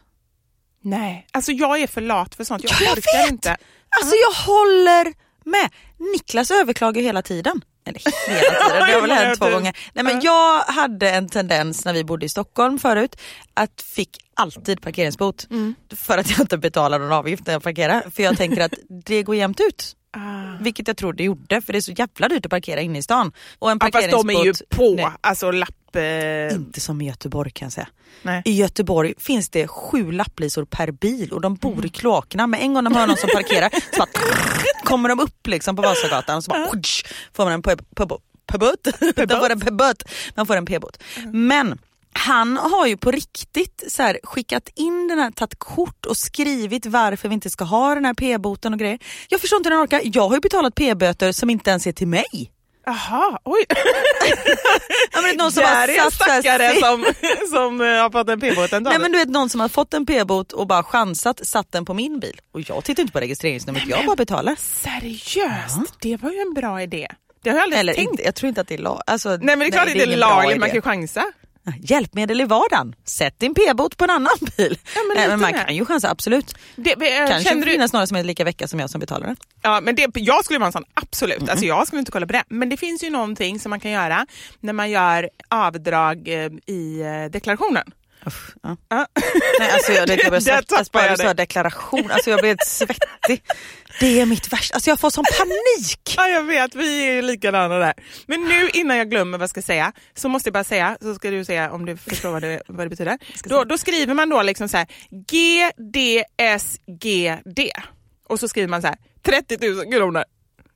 Nej, alltså jag är för lat för sånt. Jag, Ja, jag orkar vet. inte. Alltså jag håller med. Niklas överklagar hela tiden. Eller hela tiden, det har (laughs) väl hänt två gånger. Nej, men jag hade en tendens när vi bodde i Stockholm förut att fick alltid parkeringsbot för att jag inte betalade någon avgift när jag parkerar. För jag tänker att (laughs) det går jämnt ut. Ah. Vilket jag tror det gjorde för det är så jävla dyrt att parkera inne i stan. Och en Ja, fast de är ju parkeringsbot- på, Nej, alltså lapp... Eh, inte som i Göteborg kan jag säga. nej. I Göteborg finns det sju lapplisor per bil och de bor Mm. i kloakerna. Men en gång de hör någon som (laughs) parkerar så bara, kommer de upp liksom på Vasagatan och så bara, får man en p-bot. (laughs) Man får en p-bot. Mm. Men han har ju på riktigt så här, skickat in den här, tagit kort och skrivit varför vi inte ska ha den här p-boten och grejer. Jag förstår inte hur han orkar. Jag har ju betalat p-böter som inte ens är till mig. Jaha, oj. Ja, men det är någon som Där har är en stackare som, som eh, har fått en p-båt ändå. Nej men du vet någon som har fått en p-bot och bara chansat, satt den på min bil. Och jag tittar inte på registreringsnumret, jag bara betalar. Seriöst? Det var ju en bra idé. Det har jag aldrig Eller tänkt. inte, jag tror inte att det är lag. Alltså, Nej men det är klart att det är ingen bra lagligt, man kan ju chansa. Hjälpmedel i vardagen, sätt din p-bot på en annan bil. Ja, men Nej, men man mer. kan ju chansa, absolut. Det, eh, Kanske känner du, finnas några som är lika vecka som jag som betalar den. ja, men det, jag skulle vara en sån, absolut. Alltså, jag skulle inte kolla på det. Men det finns ju någonting som man kan göra när man gör avdrag eh, i eh, deklarationen. Uff, ja. Nej, alltså jag, det, jag (laughs) bara du sa deklaration. Alltså jag blir helt svettig. Det är mitt värsta, alltså jag får sån panik. Ja, jag vet, vi är likadana där. Men nu innan jag glömmer vad jag ska säga så måste jag bara säga, så ska du säga om du förstår vad det, vad det betyder. Då, då skriver man då liksom så här GDSGD och så skriver man så här 30 000 kronor.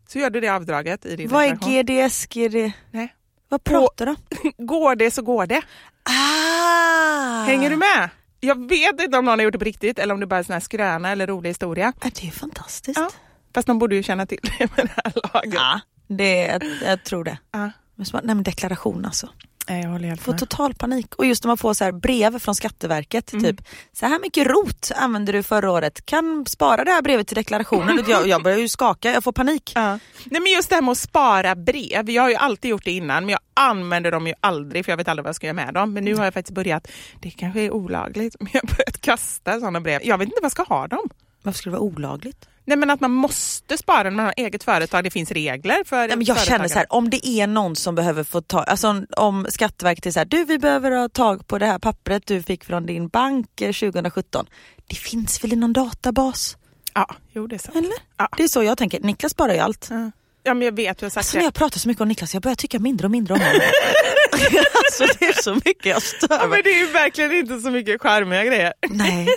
Så gör du det avdraget i din Vad är deklaration. GDS, GD? Nej. Vad pratar du om? (laughs) Går det så går det. Ah. Hänger du med? Jag vet inte om någon har gjort det på riktigt eller om det bara är en sån här skröna eller rolig historia. Ja, det är fantastiskt. Ja. Fast de borde ju känna till (laughs) det med det här laget. Ja, det, jag, jag tror det. Ja. Men nej men deklaration alltså. Nej, Jag håller helt Får med. total panik. Och just när man får så här brev från Skatteverket, Mm. typ så här mycket rot använde du förra året, kan spara det här brevet till deklarationen. jag, jag börjar ju skaka, jag får panik. Ja. Nej, men just det här med att spara brev. Jag har ju alltid gjort det innan men jag använder dem ju aldrig för jag vet aldrig vad jag ska göra med dem. Men nu har jag faktiskt börjat, det kanske är olagligt, men jag har börjat kasta sådana brev. Jag vet inte vad jag ska ha dem. Varför skulle det vara olagligt? Nej men att man måste spara när man har eget företag, det finns regler för Nej, men jag känner så här, om det är någon som behöver få ta, alltså om- Skatteverket är så här, du vi behöver ha tag på det här pappret du fick från din bank eh, 2017. Det finns väl i någon databas? Ja, jo det är sant. Eller? Ja. Det är så jag tänker, Niklas sparar ju allt. Ja. ja men jag vet, du har Alltså när jag pratar så mycket om Niklas, jag börjar tycka mindre och mindre om honom. (laughs) alltså det är så mycket jag stör Ja, men det är ju verkligen inte så mycket charmiga grejer. Nej,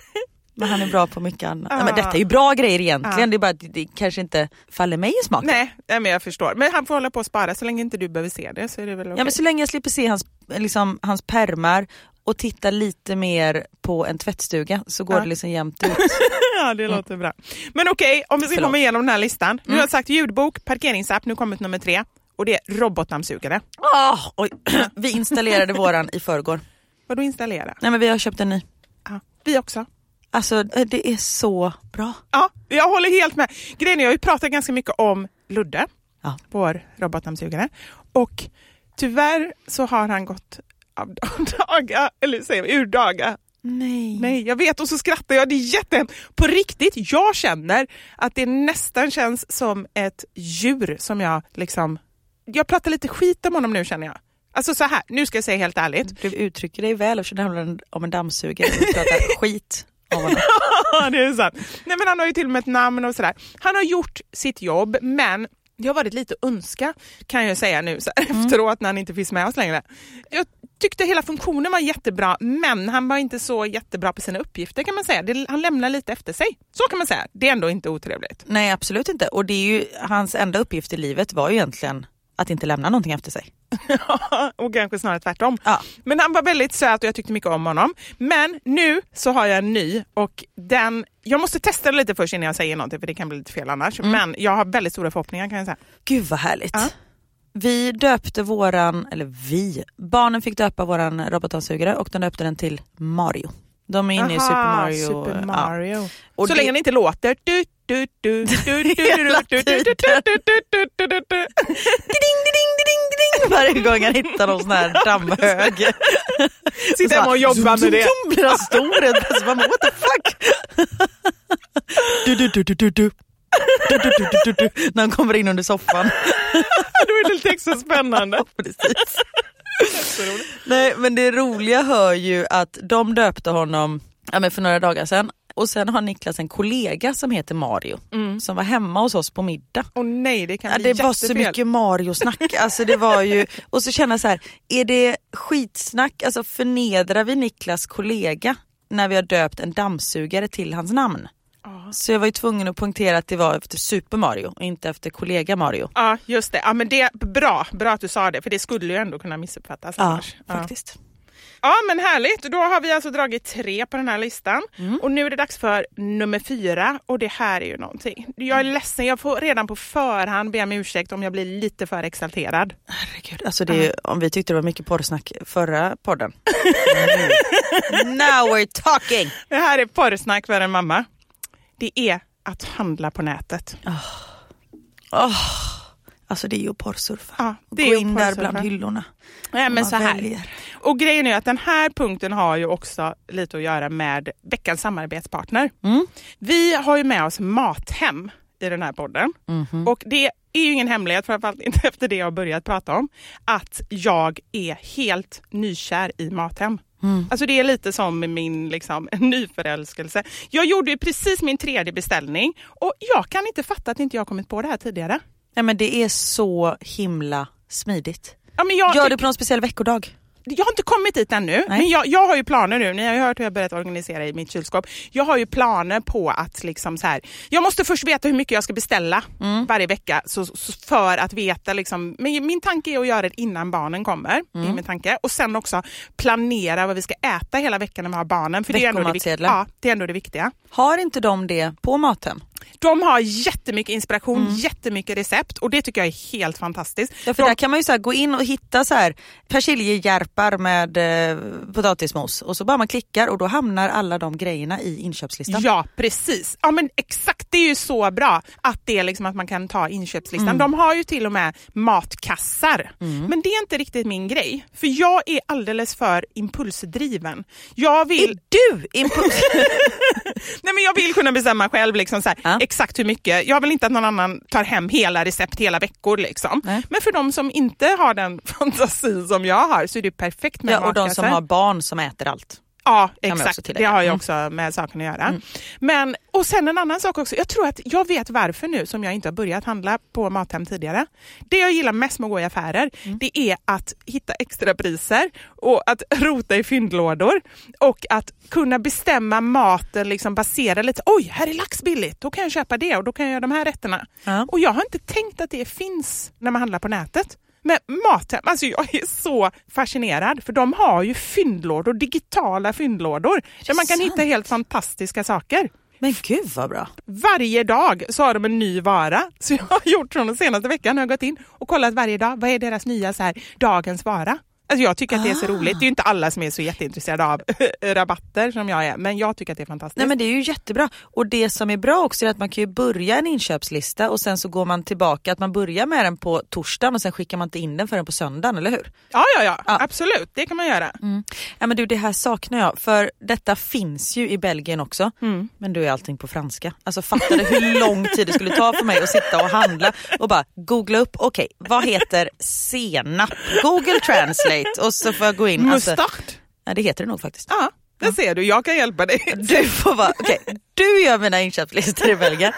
men han är (gasps) bra på mycket annat. Ah. men detta är ju bra grejer egentligen, Ah. det är bara att det kanske inte faller mig i smaken. Nej, men jag förstår. Men han får hålla på och spara så länge inte du behöver se det så är det väl okej. Ja, men så länge jag slipper se hans, liksom, hans permar och titta lite mer på en tvättstuga så går Ja. det liksom jämnt ut. (laughs) Ja, det låter bra. Men okej, om vi ska Förlåt. komma igenom den här listan. Nu har jag sagt ljudbok, parkeringsapp, nu kommer nummer tre. Och det är robotdammsugare. Ah, oj. (clears throat) Vi installerade våran i förrgår. Vadå installera? Nej men vi har köpt en ny. Ja, vi också. Alltså eh, det är så bra. Ja, jag håller helt med. Grejen är, jag har ju pratat ganska mycket om Ludde, Ja. vår robotdammsugare. Och tyvärr så har han gått av (laughs) daga, eller säger vi, ur daga. Nej. Nej, jag vet och så skrattar jag. Det är jättehemskt. På riktigt, jag känner att det nästan känns som ett djur som jag liksom... Jag pratar lite skit om honom nu känner jag. Alltså så här, nu ska jag säga helt ärligt. Du uttrycker dig väl eftersom det handlar om en dammsugare och pratar (laughs) skit honom. (laughs) Det är sant. Nej, men han har ju till och med ett namn och sådär. Han har gjort sitt jobb, men det har varit lite önska kan jag säga nu så här, efteråt när han inte finns med oss längre. Jag tyckte hela funktionen var jättebra, men han var inte så jättebra på sina uppgifter kan man säga. Det, han lämnar lite efter sig. Så kan man säga. Det är ändå inte otrevligt. Nej absolut inte. Och det är ju, hans enda uppgift i livet var ju egentligen att inte lämna någonting efter sig. (laughs) och kanske snarare tvärtom. Ja. Men han var väldigt söt och jag tyckte mycket om honom. Men nu så har jag en ny och den, jag måste testa den lite först innan jag säger någonting för det kan bli lite fel annars. Men jag har väldigt stora förhoppningar kan jag säga. Gud vad härligt. Ja. Vi döpte våran, eller vi, barnen fick döpa våran robotdammsugare och de döpte den till Mario. De är inne i Aha, Super Mario. Super ja. Mario. Och så det- länge den inte låter... Du, du, varje gång han hittar någon sån här dammhög. Sitter hemma och jobbar med det. Zoom, blir han stor helt plötsligt. Man What the fuck? Du, du, du, du, du, du. Du, du, du, du, du, du. När han kommer in under soffan. Då är det lite extra spännande. Precis. Nej men det roliga hör ju att de döpte honom ja, men för några dagar sedan och sen har Niklas en kollega som heter Mario som var hemma hos oss på middag. Åh nej, det kan Ja, bli det var så mycket Mario-snack. (laughs) Alltså det var ju, och så känna så här, är det skitsnack, alltså förnedrar vi Niklas kollega när vi har döpt en dammsugare till hans namn? Så jag var ju tvungen att poängtera att det var efter Super Mario och inte efter kollega Mario. Ja, just det. Ja, men det bra, bra att du sa det, för det skulle ju ändå kunna missuppfattas Ja, annars. Ja. faktiskt. Ja men härligt, då har vi alltså dragit tre på den här listan. Mm. Och nu är det dags för nummer fyra och det här är ju någonting. Jag är Mm. ledsen, jag får redan på förhand be om ursäkt om jag blir lite för exalterad. Herregud, alltså det är, om vi tyckte det var mycket porrsnack förra podden. (laughs) Now we're talking! Det här är porrsnack för en mamma. Det är att handla på nätet. Alltså det är ju att porrsurfa. Ja, det Gå in där bland hyllorna. Nej, men så här. väljer. Och grejen är att den här punkten har ju också lite att göra med veckans samarbetspartner. Mm. Vi har ju med oss Mathem i den här podden. Mhm. Och det är ju ingen hemlighet, framförallt inte (laughs) efter det jag har börjat prata om, att jag är helt nykär i Mathem. Mm. Alltså det är lite som min liksom, (laughs) nyförälskelse. Jag gjorde ju precis min tredje beställning och jag kan inte fatta att inte jag kommit på det här tidigare. Ja, men det är så himla smidigt. Ja, men jag, Gör det på någon speciell veckodag. Jag har inte kommit dit ännu, Nej. men jag, jag har ju planer nu. Ni har ju hört hur jag börjat organisera i mitt kylskåp. Jag har ju planer på att liksom så här, jag måste först veta hur mycket jag ska beställa Mm. varje vecka så, så för att veta. Liksom, men min tanke är att göra det innan barnen kommer. Mm. min tanke. Och sen också planera vad vi ska äta hela veckan när vi har barnen. För det är, ändå det, ja, det är ändå det viktiga. Har inte de det på Mathem? De har jättemycket inspiration, Mm. jättemycket recept och det tycker jag är helt fantastiskt. Ja, för De- där kan man ju så gå in och hitta så här persiljehjärpar med eh, potatismos och så bara man klickar och då hamnar alla de grejerna i inköpslistan. Ja, precis. Ja, men exakt, det är ju så bra att det är liksom att man kan ta inköpslistan. Mm. De har ju till och med matkassar. Men det är inte riktigt min grej. För jag är alldeles för impulsdriven. Jag vill... Är du impuls? (laughs) Nej, men jag vill kunna bestämma själv liksom så här, Ja. exakt hur mycket. Jag vill inte att någon annan tar hem hela recept hela veckor. Liksom. Nej. Men för de som inte har den (laughs) fantasi som jag har så är det perfekt med ja, och de som har barn som äter allt. Ja, exakt. Det har ju Mm. också med saken att göra. Men, och sen en annan sak också. Jag tror att jag vet varför nu som jag inte har börjat handla på Mathem tidigare. Det jag gillar mest med att gå i affärer, Mm. det är att hitta extra priser och att (laughs) rota i fyndlådor och att kunna bestämma maten liksom basera lite. Oj, här är lax billigt. Då kan jag köpa det och då kan jag göra de här rätterna. Ja. Och jag har inte tänkt att det finns när man handlar på nätet. Men Mathem, alltså jag är så fascinerad för de har ju fyndlådor, digitala fyndlådor där man kan sant? hitta helt fantastiska saker. Men gud vad bra. Varje dag så har de en ny vara. Så jag har gjort från den senaste veckan, har jag gått in och kollat varje dag, vad är deras nya så här, dagens vara? Alltså jag tycker att det är så Ah. roligt. Det är ju inte alla som är så jätteintresserade av (laughs) rabatter som jag är, men jag tycker att det är fantastiskt. Nej men det är ju jättebra. Och det som är bra också är att man kan ju börja en inköpslista och sen så går man tillbaka, att man börjar med den på torsdagen och sen skickar man inte in den förrän på söndagen, eller hur? ja, ja, ja, Ja. absolut. Det kan man göra. Ja men du det här saknar jag, för detta finns ju i Belgien också. Men du är allting på franska. Alltså fattar du hur (laughs) lång tid det skulle ta för mig att sitta och handla och bara googla upp, okej vad heter senap? Google translate och så får jag gå in. Alltså, Mustard. ja, det heter det nog faktiskt. Ja, det ser du. Jag kan hjälpa dig. Du får vara, okej, du gör mina inköpslistor i Belgien.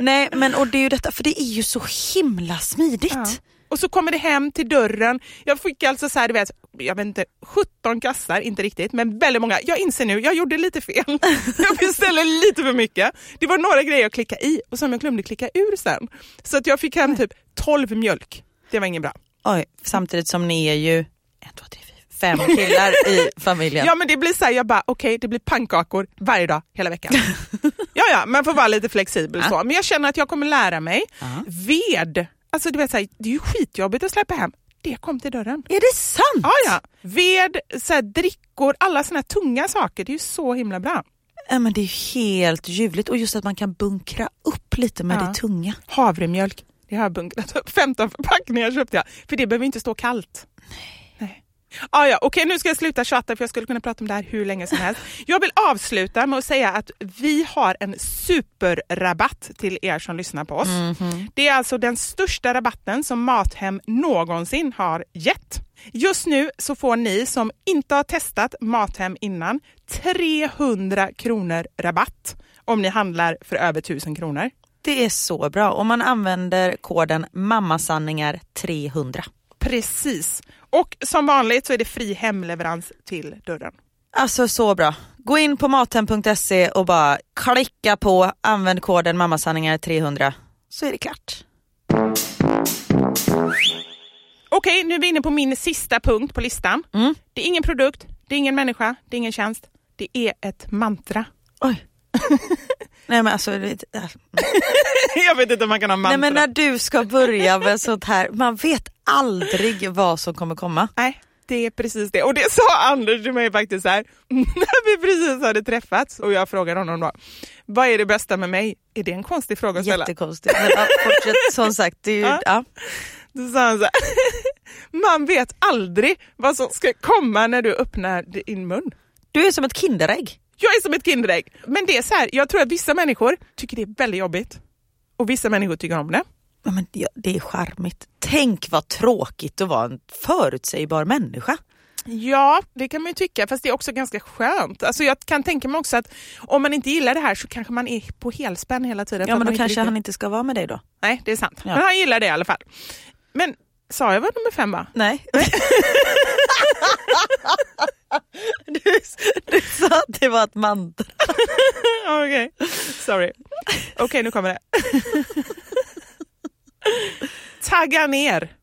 Nej men och det är ju detta, för det är ju så himla smidigt. Ja. Och så kommer det hem till dörren. Jag fick alltså så här, du vet, jag vet inte, 17 kassar, inte riktigt, men väldigt många. Jag inser nu, jag gjorde lite fel. (laughs) Jag beställde lite för mycket. Det var några grejer jag klickade i och som jag glömde klicka ur sen. Så att jag fick hem typ 12 mjölk. Det var inget bra. Oj, samtidigt som ni är ju en, två, tre, fyra, fem killar i (laughs) familjen. Ja men det blir så här, jag bara okej det blir pannkakor varje dag hela veckan. (laughs) ja ja, man får vara lite flexibel Ja. så. Men jag känner att jag kommer lära mig. Ja. Ved, alltså du vet så här, det är ju skitjobbigt att släppa hem. Det kom till dörren. Är det sant? Ja, ja. Ved, så här, drickor, alla såna här tunga saker. Det är ju så himla bra. Ja, men det är helt ljuvligt och just att man kan bunkra upp lite med Ja. det tunga. Havremjölk, det har jag bunkrat upp. 15 förpackningar köpte jag, för det behöver inte stå kallt. Nej. Ah, ja, Okej, nu ska jag sluta tjata för jag skulle kunna prata om det här hur länge som helst. Jag vill avsluta med att säga att vi har en superrabatt till er som lyssnar på oss. Det är alltså den största rabatten som Mathem någonsin har gett. Just nu så får ni som inte har testat Mathem innan 300 kronor rabatt om ni handlar för över 1000 kronor. Det är så bra om man använder koden mammasanningar300. Precis. Och som vanligt så är det fri hemleverans till dörren. Alltså så bra. Gå in på mathem.se och bara klicka på använd koden mammasanningar300 så är det klart. Okej, nu är vi inne på min sista punkt på listan. Mm. Det är ingen produkt, det är ingen människa, det är ingen tjänst. Det är ett mantra. Oj. (laughs) Nej men alltså, äh. (laughs) Jag vet inte om man kan ha mantra. Nej men när du ska börja med sånt här, man vet aldrig vad som kommer komma. Nej, det är precis det. Och det sa Anders till mig faktiskt så här, (laughs) när vi precis hade träffats och jag frågade honom då, vad är det bästa med mig? Är det en konstig fråga att ställa? Jättekonstigt. Men ja, fortsätt, som sagt, det är ju, Ja. ja. Då sa han så här, (laughs) man vet aldrig vad som ska komma när du öppnar din mun. Du är som ett Kinderägg. Jag är som ett Kinderägg. Men det är så här, jag tror att vissa människor tycker det är väldigt jobbigt. Och vissa människor tycker om det. Ja, men ja, det är charmigt. Tänk vad tråkigt att vara en förutsägbar människa. Ja, det kan man ju tycka, fast det är också ganska skönt. Alltså jag kan tänka mig också att om man inte gillar det här så kanske man är på helspänn hela tiden. Ja men då kanske riktigt- han inte ska vara med dig då. Nej, det är sant. Ja. Men han gillar det i alla fall. Men sa jag vad nummer fem var? Nej. (laughs) du, du sa att det var ett mantra. Okej, sorry. Okej, nu kommer det. Tagga ner.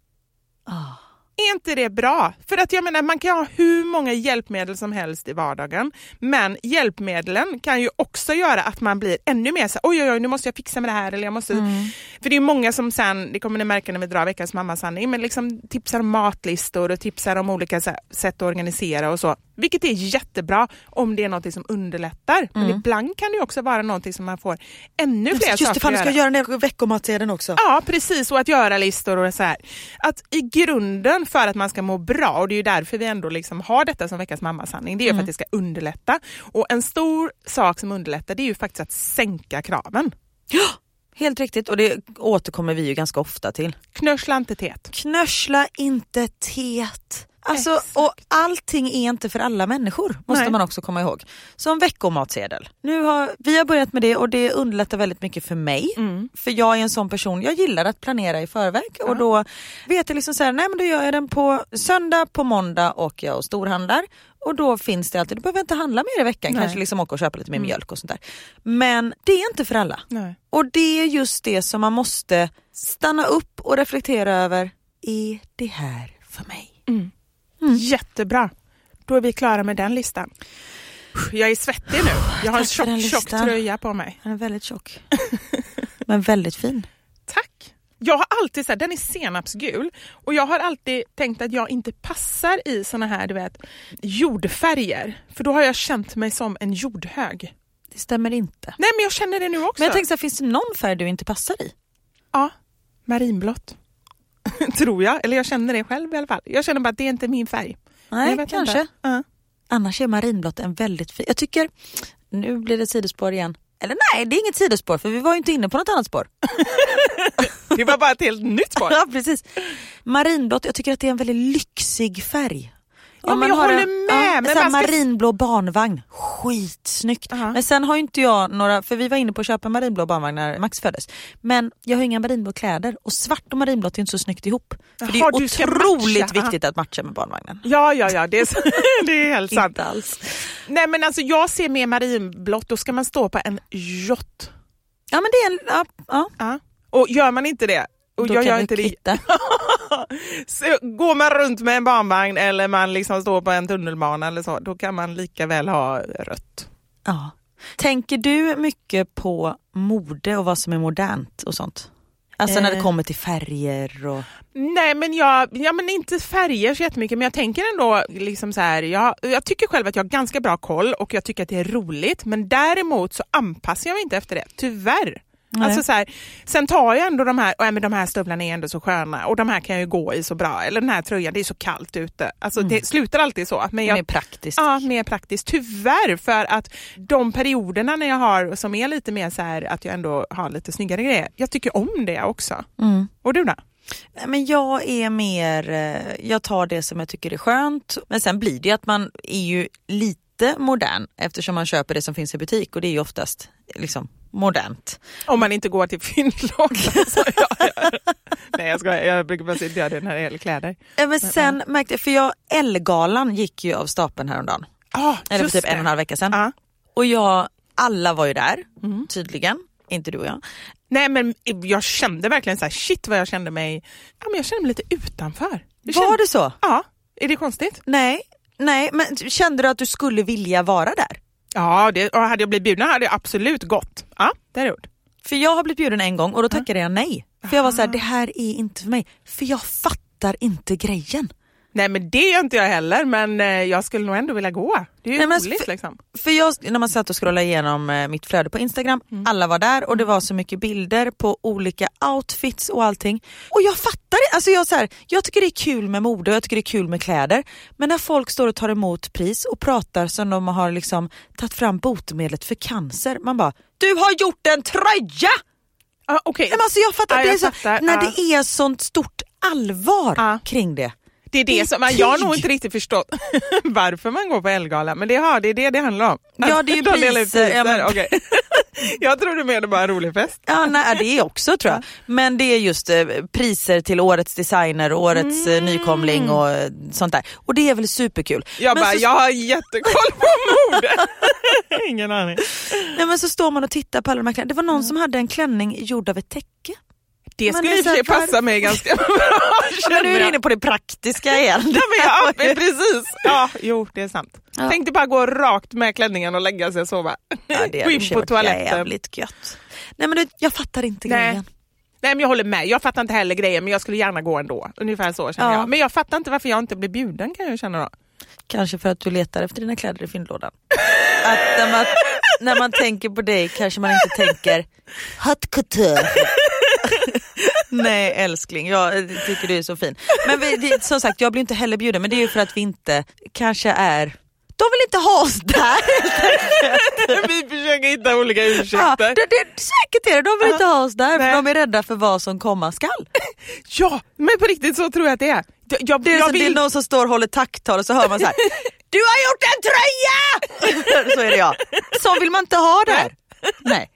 Är inte det bra? För att jag menar, man kan ha hur många hjälpmedel som helst i vardagen, men hjälpmedlen kan ju också göra att man blir ännu mer så oj oj oj, nu måste jag fixa med det här. Eller jag måste... För det är många som sen, det kommer ni märka när vi drar veckans mammasanning, men liksom tipsar om matlistor och tipsar om olika sätt att organisera och så. Vilket är jättebra om det är något som underlättar. Men ibland kan det också vara något som man får ännu fler Just det, saker fan du ska göra. den veckomatsedeln också. Ja, precis. Och att göra listor och så här. Att i grunden för att man ska må bra, och det är ju därför vi ändå liksom har detta som veckans mammasanning, det är ju för att det ska underlätta. Och en stor sak som underlättar det är ju faktiskt att sänka kraven. Helt riktigt och det återkommer vi ju ganska ofta till. Knörsla inte tät. Knörsla inte tet. Alltså, Exakt. och allting är inte för alla människor måste Nej. man också komma ihåg. Som veckomatsedel. Nu har, vi har börjat med det och det underlättar väldigt mycket för mig. Mm. För jag är en sån person, jag gillar att planera i förväg och då vet jag liksom så här, nej men då gör jag den på söndag, på måndag åker jag och storhandlar och då finns det alltid, då behöver inte handla mer i veckan, Nej. Mm. kanske liksom åka och köpa lite mer mjölk och sånt där. Men det är inte för alla. Nej. Och det är just det som man måste stanna upp och reflektera över. Är det här för mig? Jättebra. Då är vi klara med den listan. Jag är svettig nu. Jag har en Tack den tjock, tjock tröja på mig. Den är väldigt tjock. (laughs) Men väldigt fin. Tack. Jag har alltid sagt, den är senapsgul och jag har alltid tänkt att jag inte passar i såna här du vet, jordfärger. För då har jag känt mig som en jordhög. Det stämmer inte. Nej men jag känner det nu också. Men jag tänkte så här, finns det någon färg du inte passar i? Ja, marinblått. (laughs) Tror jag, eller jag känner det själv i alla fall. Jag känner bara att det är inte min färg. Nej, kanske. Ja. Annars är marinblått en väldigt fin... Jag tycker... Nu blir det sidospår igen. Eller nej, det är inget sidospår för vi var ju inte inne på något annat spår. (laughs) Det var bara ett helt nytt spår. (laughs) ja, precis. Marinblått, jag tycker att det är en väldigt lyxig färg. Ja, men jag har håller en, med, Ja, men så ska- Marinblå barnvagn, skitsnyggt. Ja. Men sen har inte jag några, för vi var inne på att köpa marinblå barnvagn när Max föddes. Men jag har inga marinblå kläder och svart och marinblått är inte så snyggt ihop. För det Jaha, är otroligt viktigt att matcha med barnvagnen. Ja, ja, ja, det är, (laughs) det är helt sant. Inte alls. Nej men alltså jag ser mer marinblått, då ska man stå på en yacht. Ja men det är en, ja, ja. Ja. Och gör man inte det, och Då jag kan gör inte det. (laughs) (laughs) så går man runt med en barnvagn eller man liksom står på en tunnelbana eller så, då kan man lika väl ha rött. Ja. Tänker du mycket på mode och vad som är modernt och sånt? Alltså när det Eh. kommer till färger och... Nej men jag, ja men inte färger så jättemycket men jag tänker ändå liksom så här, jag, jag tycker själv att jag har ganska bra koll och jag tycker att det är roligt men däremot så anpassar jag mig inte efter det, tyvärr. Nej. Alltså så här, sen tar jag ändå de här, och, ja, men de här stövlarna är ändå så sköna och de här kan jag ju gå i så bra, eller den här tröjan, det är så kallt ute. Alltså det slutar alltid så. Men jag, Mer praktiskt. Ja, mer praktiskt. Tyvärr, för att de perioderna när jag har som är lite mer så här att jag ändå har lite snyggare grejer, jag tycker om det också. Mm. Och du då? Nej, Men jag är mer, eh, jag tar det som jag tycker är skönt. Men sen blir det ju att man är ju lite modern eftersom man köper det som finns i butik och det är ju oftast liksom modernt. Om man inte går till fyndlådan som jag gör. Nej jag skojar, jag brukar bara säga det när det gäller kläder. Men sen märkte jag, för jag, Ellegalan gick ju av stapeln häromdagen. Ah, Eller för typ en och en halv vecka sedan. Ja. Och jag, alla var ju där, tydligen. Inte du och jag. Nej men jag kände verkligen så här, shit vad jag kände mig, ja, men jag kände mig lite utanför. Jag Var kände, det så? Ja, är det konstigt? Nej, nej, men kände du att du skulle vilja vara där? Ja, det, och hade jag blivit bjuden hade jag absolut gått. Ja, det hade jag gjort. För jag har blivit bjuden en gång och då tackade jag nej. För jag var så här, det här är inte för mig. För jag fattar inte grejen. Nej men det gör inte jag heller men eh, jag skulle nog ändå vilja gå. Det är ju Nej, roligt för- liksom. För jag, när man satt och scrollade igenom eh, mitt flöde på Instagram, alla var där och det var så mycket bilder på olika outfits och allting. Och jag fattar det, alltså jag, så här, jag tycker det är kul med mode och jag tycker det är kul med kläder. Men när folk står och tar emot pris och pratar som de har liksom tagit fram botemedlet för cancer, man bara du har gjort en tröja! Ah, Nej, men alltså jag fattar, Ja, det är jag så, fattar, när ja. det är sånt stort allvar kring det. Det är det, det är som, men jag har nog inte riktigt förstått (laughs) varför man går på Ellegalan men det, ja, det är det det handlar om. Ja, det är ju De ut priser, ja, men- okej. (laughs) jag trodde mer det var en rolig fest. Ja, nej, det är också tror jag. Men det är just eh, priser till årets designer, årets eh, nykomling och eh, sånt där. Och det är väl superkul. Jag men, bara, så, jag har jättekoll på mode. (laughs) Ingen aning. nej, men så står man och tittar på alla de här kläderna. Det var någon som hade en klänning gjord av ett täcke. Det skulle i och för sig passa mig ganska (laughs) bra. Men nu är du inne på det praktiska (laughs) igen. Ja, men ja, men (laughs) precis. Ja, jo, det är sant. Ja. Tänkte bara gå rakt med klänningen och lägga sig och sova. Ja, det gå in på toaletten. jävligt gött. Nej men det, jag fattar inte Nej. grejen. Nej men jag håller med, jag fattar inte heller grejen men jag skulle gärna gå ändå. Ungefär så känner Ja. jag. Men jag fattar inte varför jag inte blir bjuden kan jag känna då. Kanske för att du letar efter dina kläder i fyndlådan. Att när man, när man tänker på dig kanske man inte tänker haute couture. (laughs) Nej älskling, jag tycker du är så fin. Men vi, det, som sagt, jag blir inte heller bjuden men det är ju för att vi inte kanske är, de vill inte ha oss där. Vi försöker hitta olika Ja, ursäkter. det, det, säkert är det, de vill inte ha oss där Nej. för de är rädda för vad som komma skall. (laughs) Ja, men på riktigt så tror jag att det är. Jag, Det är, jag som, det är vill... någon som står och håller tacktal och så hör man så här. (laughs) Du har gjort en tröja! så är det jag. Så vill man inte ha där. Nej.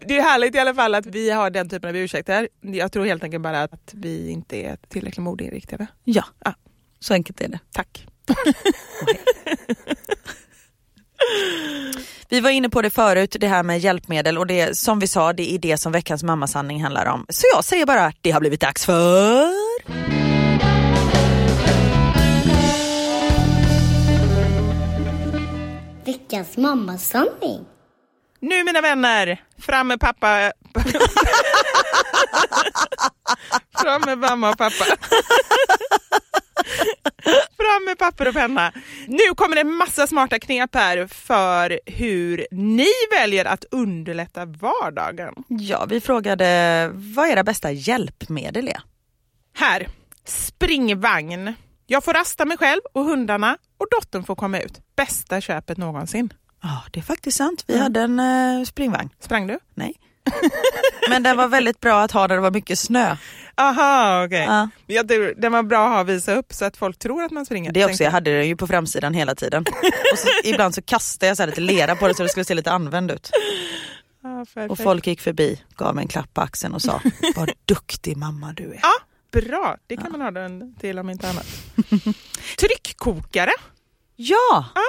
Det är härligt i alla fall att vi har den typen av ursäkter. Jag tror helt enkelt bara att vi inte är tillräckligt modeinriktade. Ja, Ja. så enkelt är det. Tack. (laughs) Vi var inne på det förut, det här med hjälpmedel och det som vi sa, det är det som veckans mammasanning handlar om. Så jag säger bara, det har blivit dags för... Veckans mammasanning. Nu mina vänner, fram med pappa. (laughs) Fram med mamma och pappa. (laughs) Fram med papper och penna. Nu kommer det en massa smarta knep här för hur ni väljer att underlätta vardagen. Ja, vi frågade vad era bästa hjälpmedel är. Här, springvagn. Jag får rasta mig själv och hundarna och dottern får komma ut. Bästa köpet någonsin. Ja, det är faktiskt sant. Vi hade en eh, springvagn. Sprang du? Nej. (laughs) Men den var väldigt bra att ha när det var mycket snö. Aha, okej. Ja. Ja, det, den var bra att ha och visa upp så att folk tror att man springer. Det också, jag hade den ju på framsidan hela tiden. (laughs) Och så, ibland så kastade jag så här lite lera på det så det skulle se lite använd ut. Ja, perfekt. Och folk gick förbi, gav mig en klapp på axeln och sa (laughs) vad duktig mamma du är. Ja, bra. Det kan man ha den till om inte annat. Tryckkokare? Ja! Ja.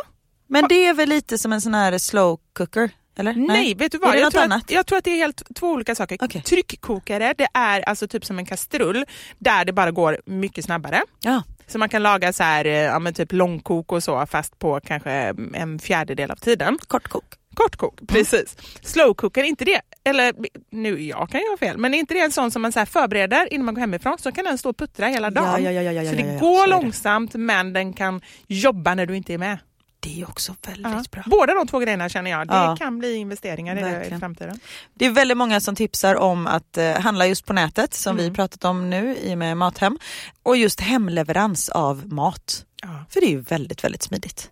Men det är väl lite som en sån här slow cooker? Eller? Nej, vet du vad? Jag, tror? Att, jag tror att det är helt två olika saker. Okej. Tryckkokare, det är alltså typ som en kastrull där det bara går mycket snabbare. Ja. Så man kan laga så här, eh, ja, men typ långkok och så fast på kanske en fjärdedel av tiden. Kortkok. Kortkok, precis. Slowcooker, inte det, eller nu jag kan ju ha fel, men är inte det en sån som man så förbereder innan man går hemifrån så kan den stå och puttra hela dagen. Ja, ja, ja, så det går långsamt men den kan jobba när du inte är med. Det är också väldigt Ja. bra. Båda de två grejerna känner jag, det Ja. kan bli investeringar i, det i Verkligen. framtiden. Det är väldigt många som tipsar om att eh, handla just på nätet som Mm. vi pratat om nu i och med Mathem. Och just hemleverans av mat. Ja. För det är ju väldigt, väldigt smidigt.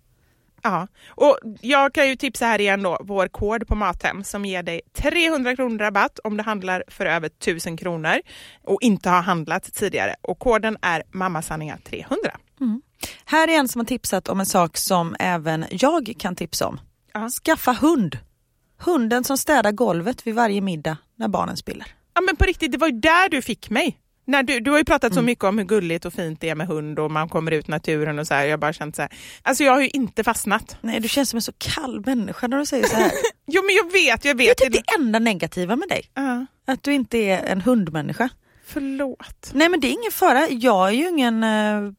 Ja, och jag kan ju tipsa här igen då, vår kod på Mathem som ger dig 300 kronor rabatt om du handlar för över 1000 kronor och inte har handlat tidigare. Och koden är mammasanningar 300. Här är en som har tipsat om en sak som även jag kan tipsa om. Ja. Skaffa hund. Hunden som städar golvet vid varje middag när barnen spelar. Ja men på riktigt, det var ju där du fick mig. När du, du har ju pratat Mm. så mycket om hur gulligt och fint det är med hund och man kommer ut i naturen och så här. Jag har bara känt så här. Alltså jag har ju inte fastnat. Nej, du känns som en så kall människa när du säger så här. (laughs) Jo men jag vet, jag Det är vet. typ det enda negativa med dig. Ja, Att du inte är en hundmänniska. förlåt. Nej men det är ingen fara. Jag är ju ingen eh,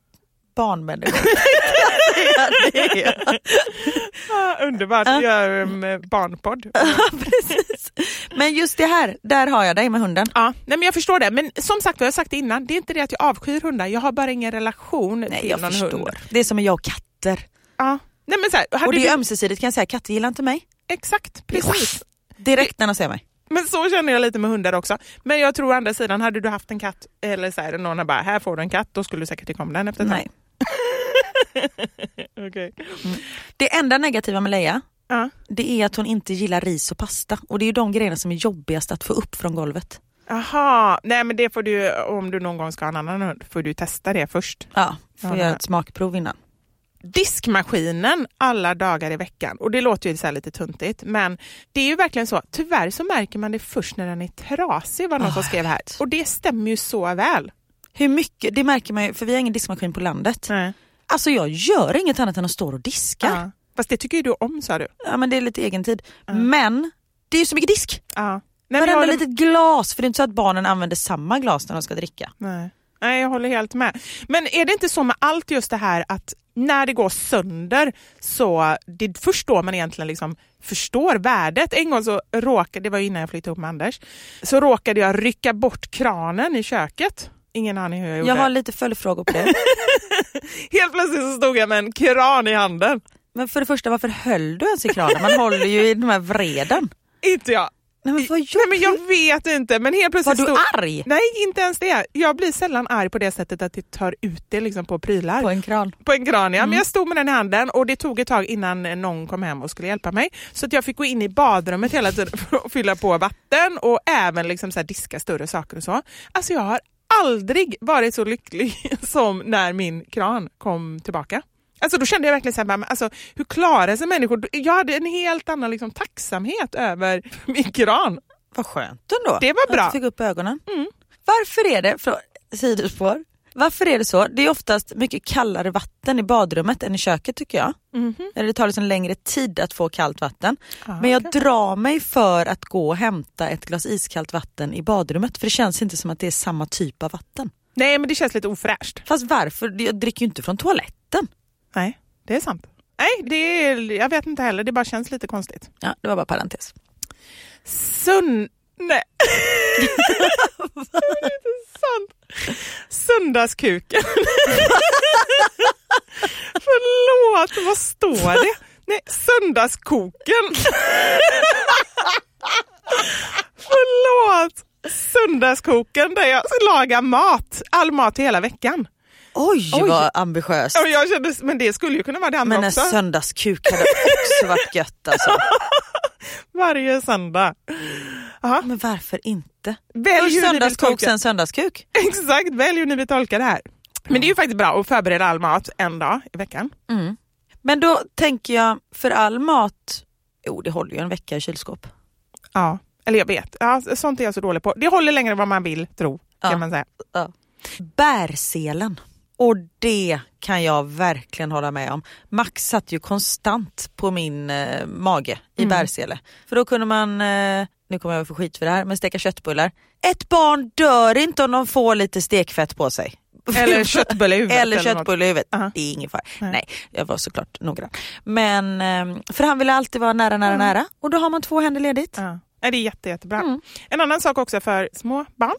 Ah, (laughs) underbart, Ja. jag är en barnpodd. (laughs) Precis. Men just det här, där har jag dig med hunden. Ja, nej men jag förstår det. Men som sagt, jag har sagt det innan, det är inte det att jag avskyr hundar. Jag har bara ingen relation Nej till jag någon förstår. hund. Det är som jag och katter. Ja. Nej, men så här, Och det du... är ömsesidigt kan jag säga, katter gillar inte mig. Exakt, precis. Direkt när de ser mig. Men så känner jag lite med hundar också. Men jag tror å andra sidan, hade du haft en katt eller så här, någon har bara, här får du en katt, då skulle du säkert tycka om den efter ett Nej. Tag. (laughs) Okej. Det enda negativa med Leia, Ja. det är att hon inte gillar ris och pasta. Och det är ju de grejerna som är jobbigast att få upp från golvet. Aha, nej men det får du, om du någon gång ska ha en annan hund, får du testa det först. Ja, får Ja, göra ett smakprov innan. diskmaskinen alla dagar i veckan. Och det låter ju så lite tuntigt, men det är ju verkligen så. Tyvärr så märker man det först när den är trasig, var någon Ah, som skrev här. Och det stämmer ju så väl. Hur mycket, det märker man ju, för vi har ingen diskmaskin på landet. Nej. Alltså jag gör inget annat än att stå och diska. Ja. Ja. Fast det tycker ju du om sa du. men det är lite egen tid. Men det är ju så mycket disk. Ja. Nej, Varenda håller... litet glas, för det är inte så att barnen använder samma glas när de ska dricka. Nej. Nej, jag håller helt med. Men är det inte så med allt just det här att när det går sönder så det är först då man egentligen liksom förstår värdet. En gång så råkade, det var innan jag flyttade ihop med Anders, så råkade jag rycka bort kranen i köket. Ingen aning hur jag gjorde. Jag har lite följdfrågor på det. (laughs) Helt plötsligt så stod jag med en kran i handen. Men för det första, varför höll du ens i kranen? Man håller ju i de här vreden. Inte jag. Nej men vad Nej, men jag vet inte, men helt Var plötsligt du stod... arg Nej, inte ens det. Jag blir sällan arg på det sättet att det tar ut det liksom på prylar. på en kran? På en kran, ja. Mm. Men jag stod med den i handen och det tog ett tag innan någon kom hem och skulle hjälpa mig. Så att jag fick gå in i badrummet hela tiden (laughs) för att fylla på vatten och även liksom så diska större saker och så. Alltså jag har aldrig varit så lycklig (laughs) som när min kran kom tillbaka. Alltså då kände jag verkligen så här, men alltså, hur klarar sig människor? Jag hade en helt annan liksom, tacksamhet över min kran. Vad skönt ändå. Det var bra. Att du fick upp ögonen. Mm. Varför är det, från sidospår, varför är det så? Det är oftast mycket kallare vatten i badrummet än i köket tycker jag. Mhm. Eller det tar liksom längre tid att få kallt vatten. Ja, Men jag okej. drar mig för att gå och hämta ett glas iskallt vatten i badrummet för det känns inte som att det är samma typ av vatten. Nej men det känns lite ofräscht. Fast varför? Jag dricker ju inte från toaletten. Nej, det är sant. Nej, det är, jag vet inte heller, det bara känns lite konstigt. Ja, det var bara parentes. Sun, Nej. (laughs) det är inte sant. Söndagskuken. (laughs) Förlåt, vad står det? Nej, söndagskoken. (laughs) Förlåt. Söndagskoken där jag lagar mat, all mat hela veckan. Oj, Oj. vad ambitiöst. Ja, Jag kände, men det skulle ju kunna vara det andra Men en också. söndagskuk hade också varit gött alltså. Varje söndag. Aha. Men varför inte? Välj Först söndagskok, sen söndagskuk. (laughs) Exakt, välj hur ni vill tolka det här. Men det är ju faktiskt bra att förbereda all mat en dag i veckan. Men då tänker jag, för all mat, jo det håller ju en vecka i kylskåp. Ja, eller jag vet. Ja, sånt är jag så dålig på. Det håller längre än vad man vill tro, kan Ja. man säga. Ja. Bärselen. Och det kan jag verkligen hålla med om. Max satt ju konstant på min eh, mage i bärsele. För då kunde man, eh, nu kommer jag få skit för det här, men steka köttbullar. Ett barn dör inte om de får lite stekfett på sig. Eller (laughs) köttbulle i huvudet. Eller köttbulle i huvudet. Ja. Det är ingen fara. Nej. Nej. jag var såklart noggrann. Men, eh, för han ville alltid vara nära, nära, nära. Och då har man två händer ledigt. Ja. Ja, Det är jätte, jättebra. Mm. En annan sak också för små barn.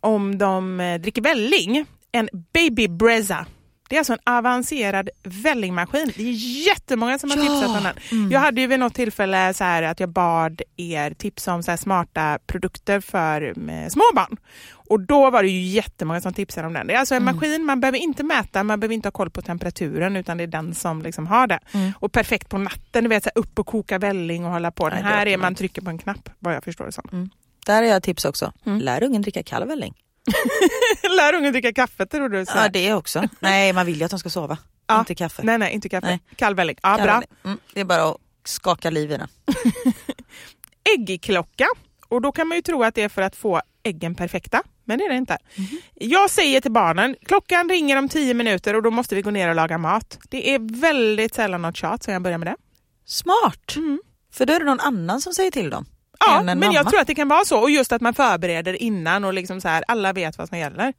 Om de eh, dricker välling, en baby brezza. Det är alltså en avancerad vällingmaskin. Det är jättemånga som har Ja. tipsat om den. Mm. Jag hade ju vid något tillfälle så här att jag bad er tipsa om så smarta produkter för med små barn. Och då var det ju jättemånga som tipsade om den. Det är alltså en Mm. maskin, man behöver inte mäta, man behöver inte ha koll på temperaturen utan det är den som liksom har det. Mm. Och perfekt på natten, du vet så här, upp och koka välling och hålla på. Den Nej, det här är man trycker på en knapp vad jag förstår det som. Där har jag tips också. Mm. Lär ungen dricka kall välling. (laughs) Lär ungen dricka kaffe tror du? Så Ja det också. Nej man vill ju att de ska sova. Ja. Inte kaffe. Nej, nej, inte kaffe. Nej. Kall välling. Ja, Kall bra. Mm, det är bara att skaka liv i den. (laughs) Äggklocka. Och då kan man ju tro att det är för att få äggen perfekta. Men det är det inte. Mhm. Jag säger till barnen, klockan ringer om tio minuter och då måste vi gå ner och laga mat. Det är väldigt sällan något tjat så jag börjar med det. Smart! För då är det någon annan som säger till dem. Ja, men jag mamma. tror att det kan vara så. Och just att man förbereder innan och liksom så här, alla vet vad som gäller.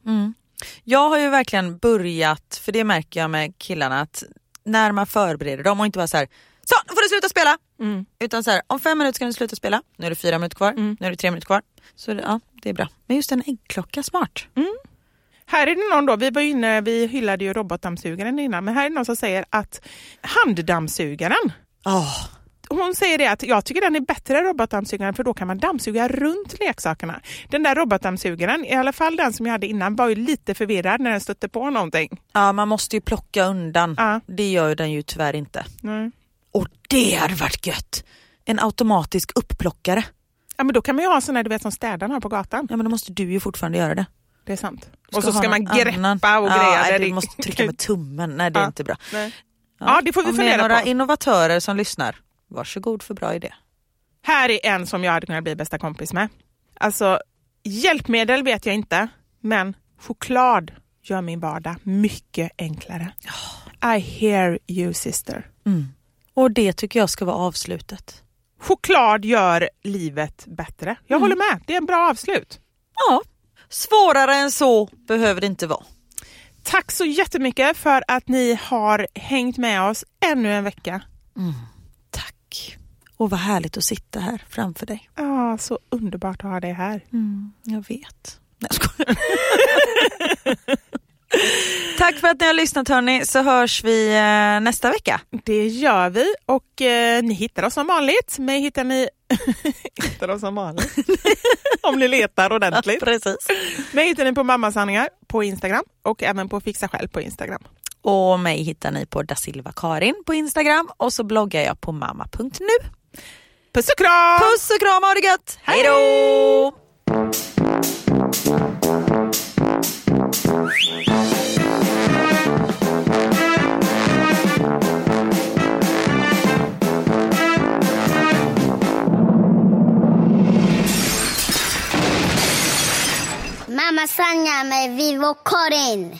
Jag har ju verkligen börjat, för det märker jag med killarna, att när man förbereder dem och inte bara så här, så nu får du sluta spela! Mm. Utan så här, om fem minuter ska du sluta spela, nu är det fyra minuter kvar, nu är det tre minuter kvar. Så ja, det är bra. Men just en äggklocka, smart. Här är det någon då, vi var inne, vi hyllade ju robotdammsugaren innan, men här är det någon som säger att handdammsugaren Åh, hon säger det att jag tycker den är bättre än robotdammsugaren för då kan man dammsuga runt leksakerna. Den där robotdammsugaren, i alla fall den som jag hade innan, var ju lite förvirrad när den stötte på någonting. Ja, man måste ju plocka undan. Ja. Det gör den ju tyvärr inte. Nej. Och det hade varit gött! En automatisk upplockare. Ja men då kan man ju ha sån här du vet som städarna har på gatan. Ja men då måste du ju fortfarande göra det. Det är sant. Och så ska man greppa annan. och ja, greja. Nej, du är- måste trycka med tummen. Nej det är Ja. inte bra. Nej. Ja, det får vi Om det är fundera några på. innovatörer som lyssnar, varsågod för bra idé. Här är en som jag hade kunnat bli bästa kompis med. Alltså, hjälpmedel vet jag inte, men choklad gör min vardag mycket enklare. I hear you sister. Och det tycker jag ska vara avslutet. Choklad gör livet bättre. Jag håller med, det är en bra avslut. Ja, svårare än så behöver det inte vara. Tack så jättemycket för att ni har hängt med oss ännu en vecka. Tack. Och vad härligt att sitta här framför dig. Ja, så underbart att ha dig här. Jag vet. Nej, jag skojar. (laughs) Tack för att ni har lyssnat hörni, så hörs vi eh, nästa vecka. Det gör vi och eh, ni hittar oss som vanligt. Mig hittar ni (laughs) hittar oss som vanligt. (laughs) Om ni letar ordentligt. Precis. Mig hittar ni på Mammasanningar på Instagram och även på Fixa Själv på Instagram. Och mig hittar ni på Dasilva Karin på Instagram och så bloggar jag på mamma.nu. Puss och kram! Puss och kram, ha det gött! Hej Hej då! Mamma Sanja med Vivo Karin.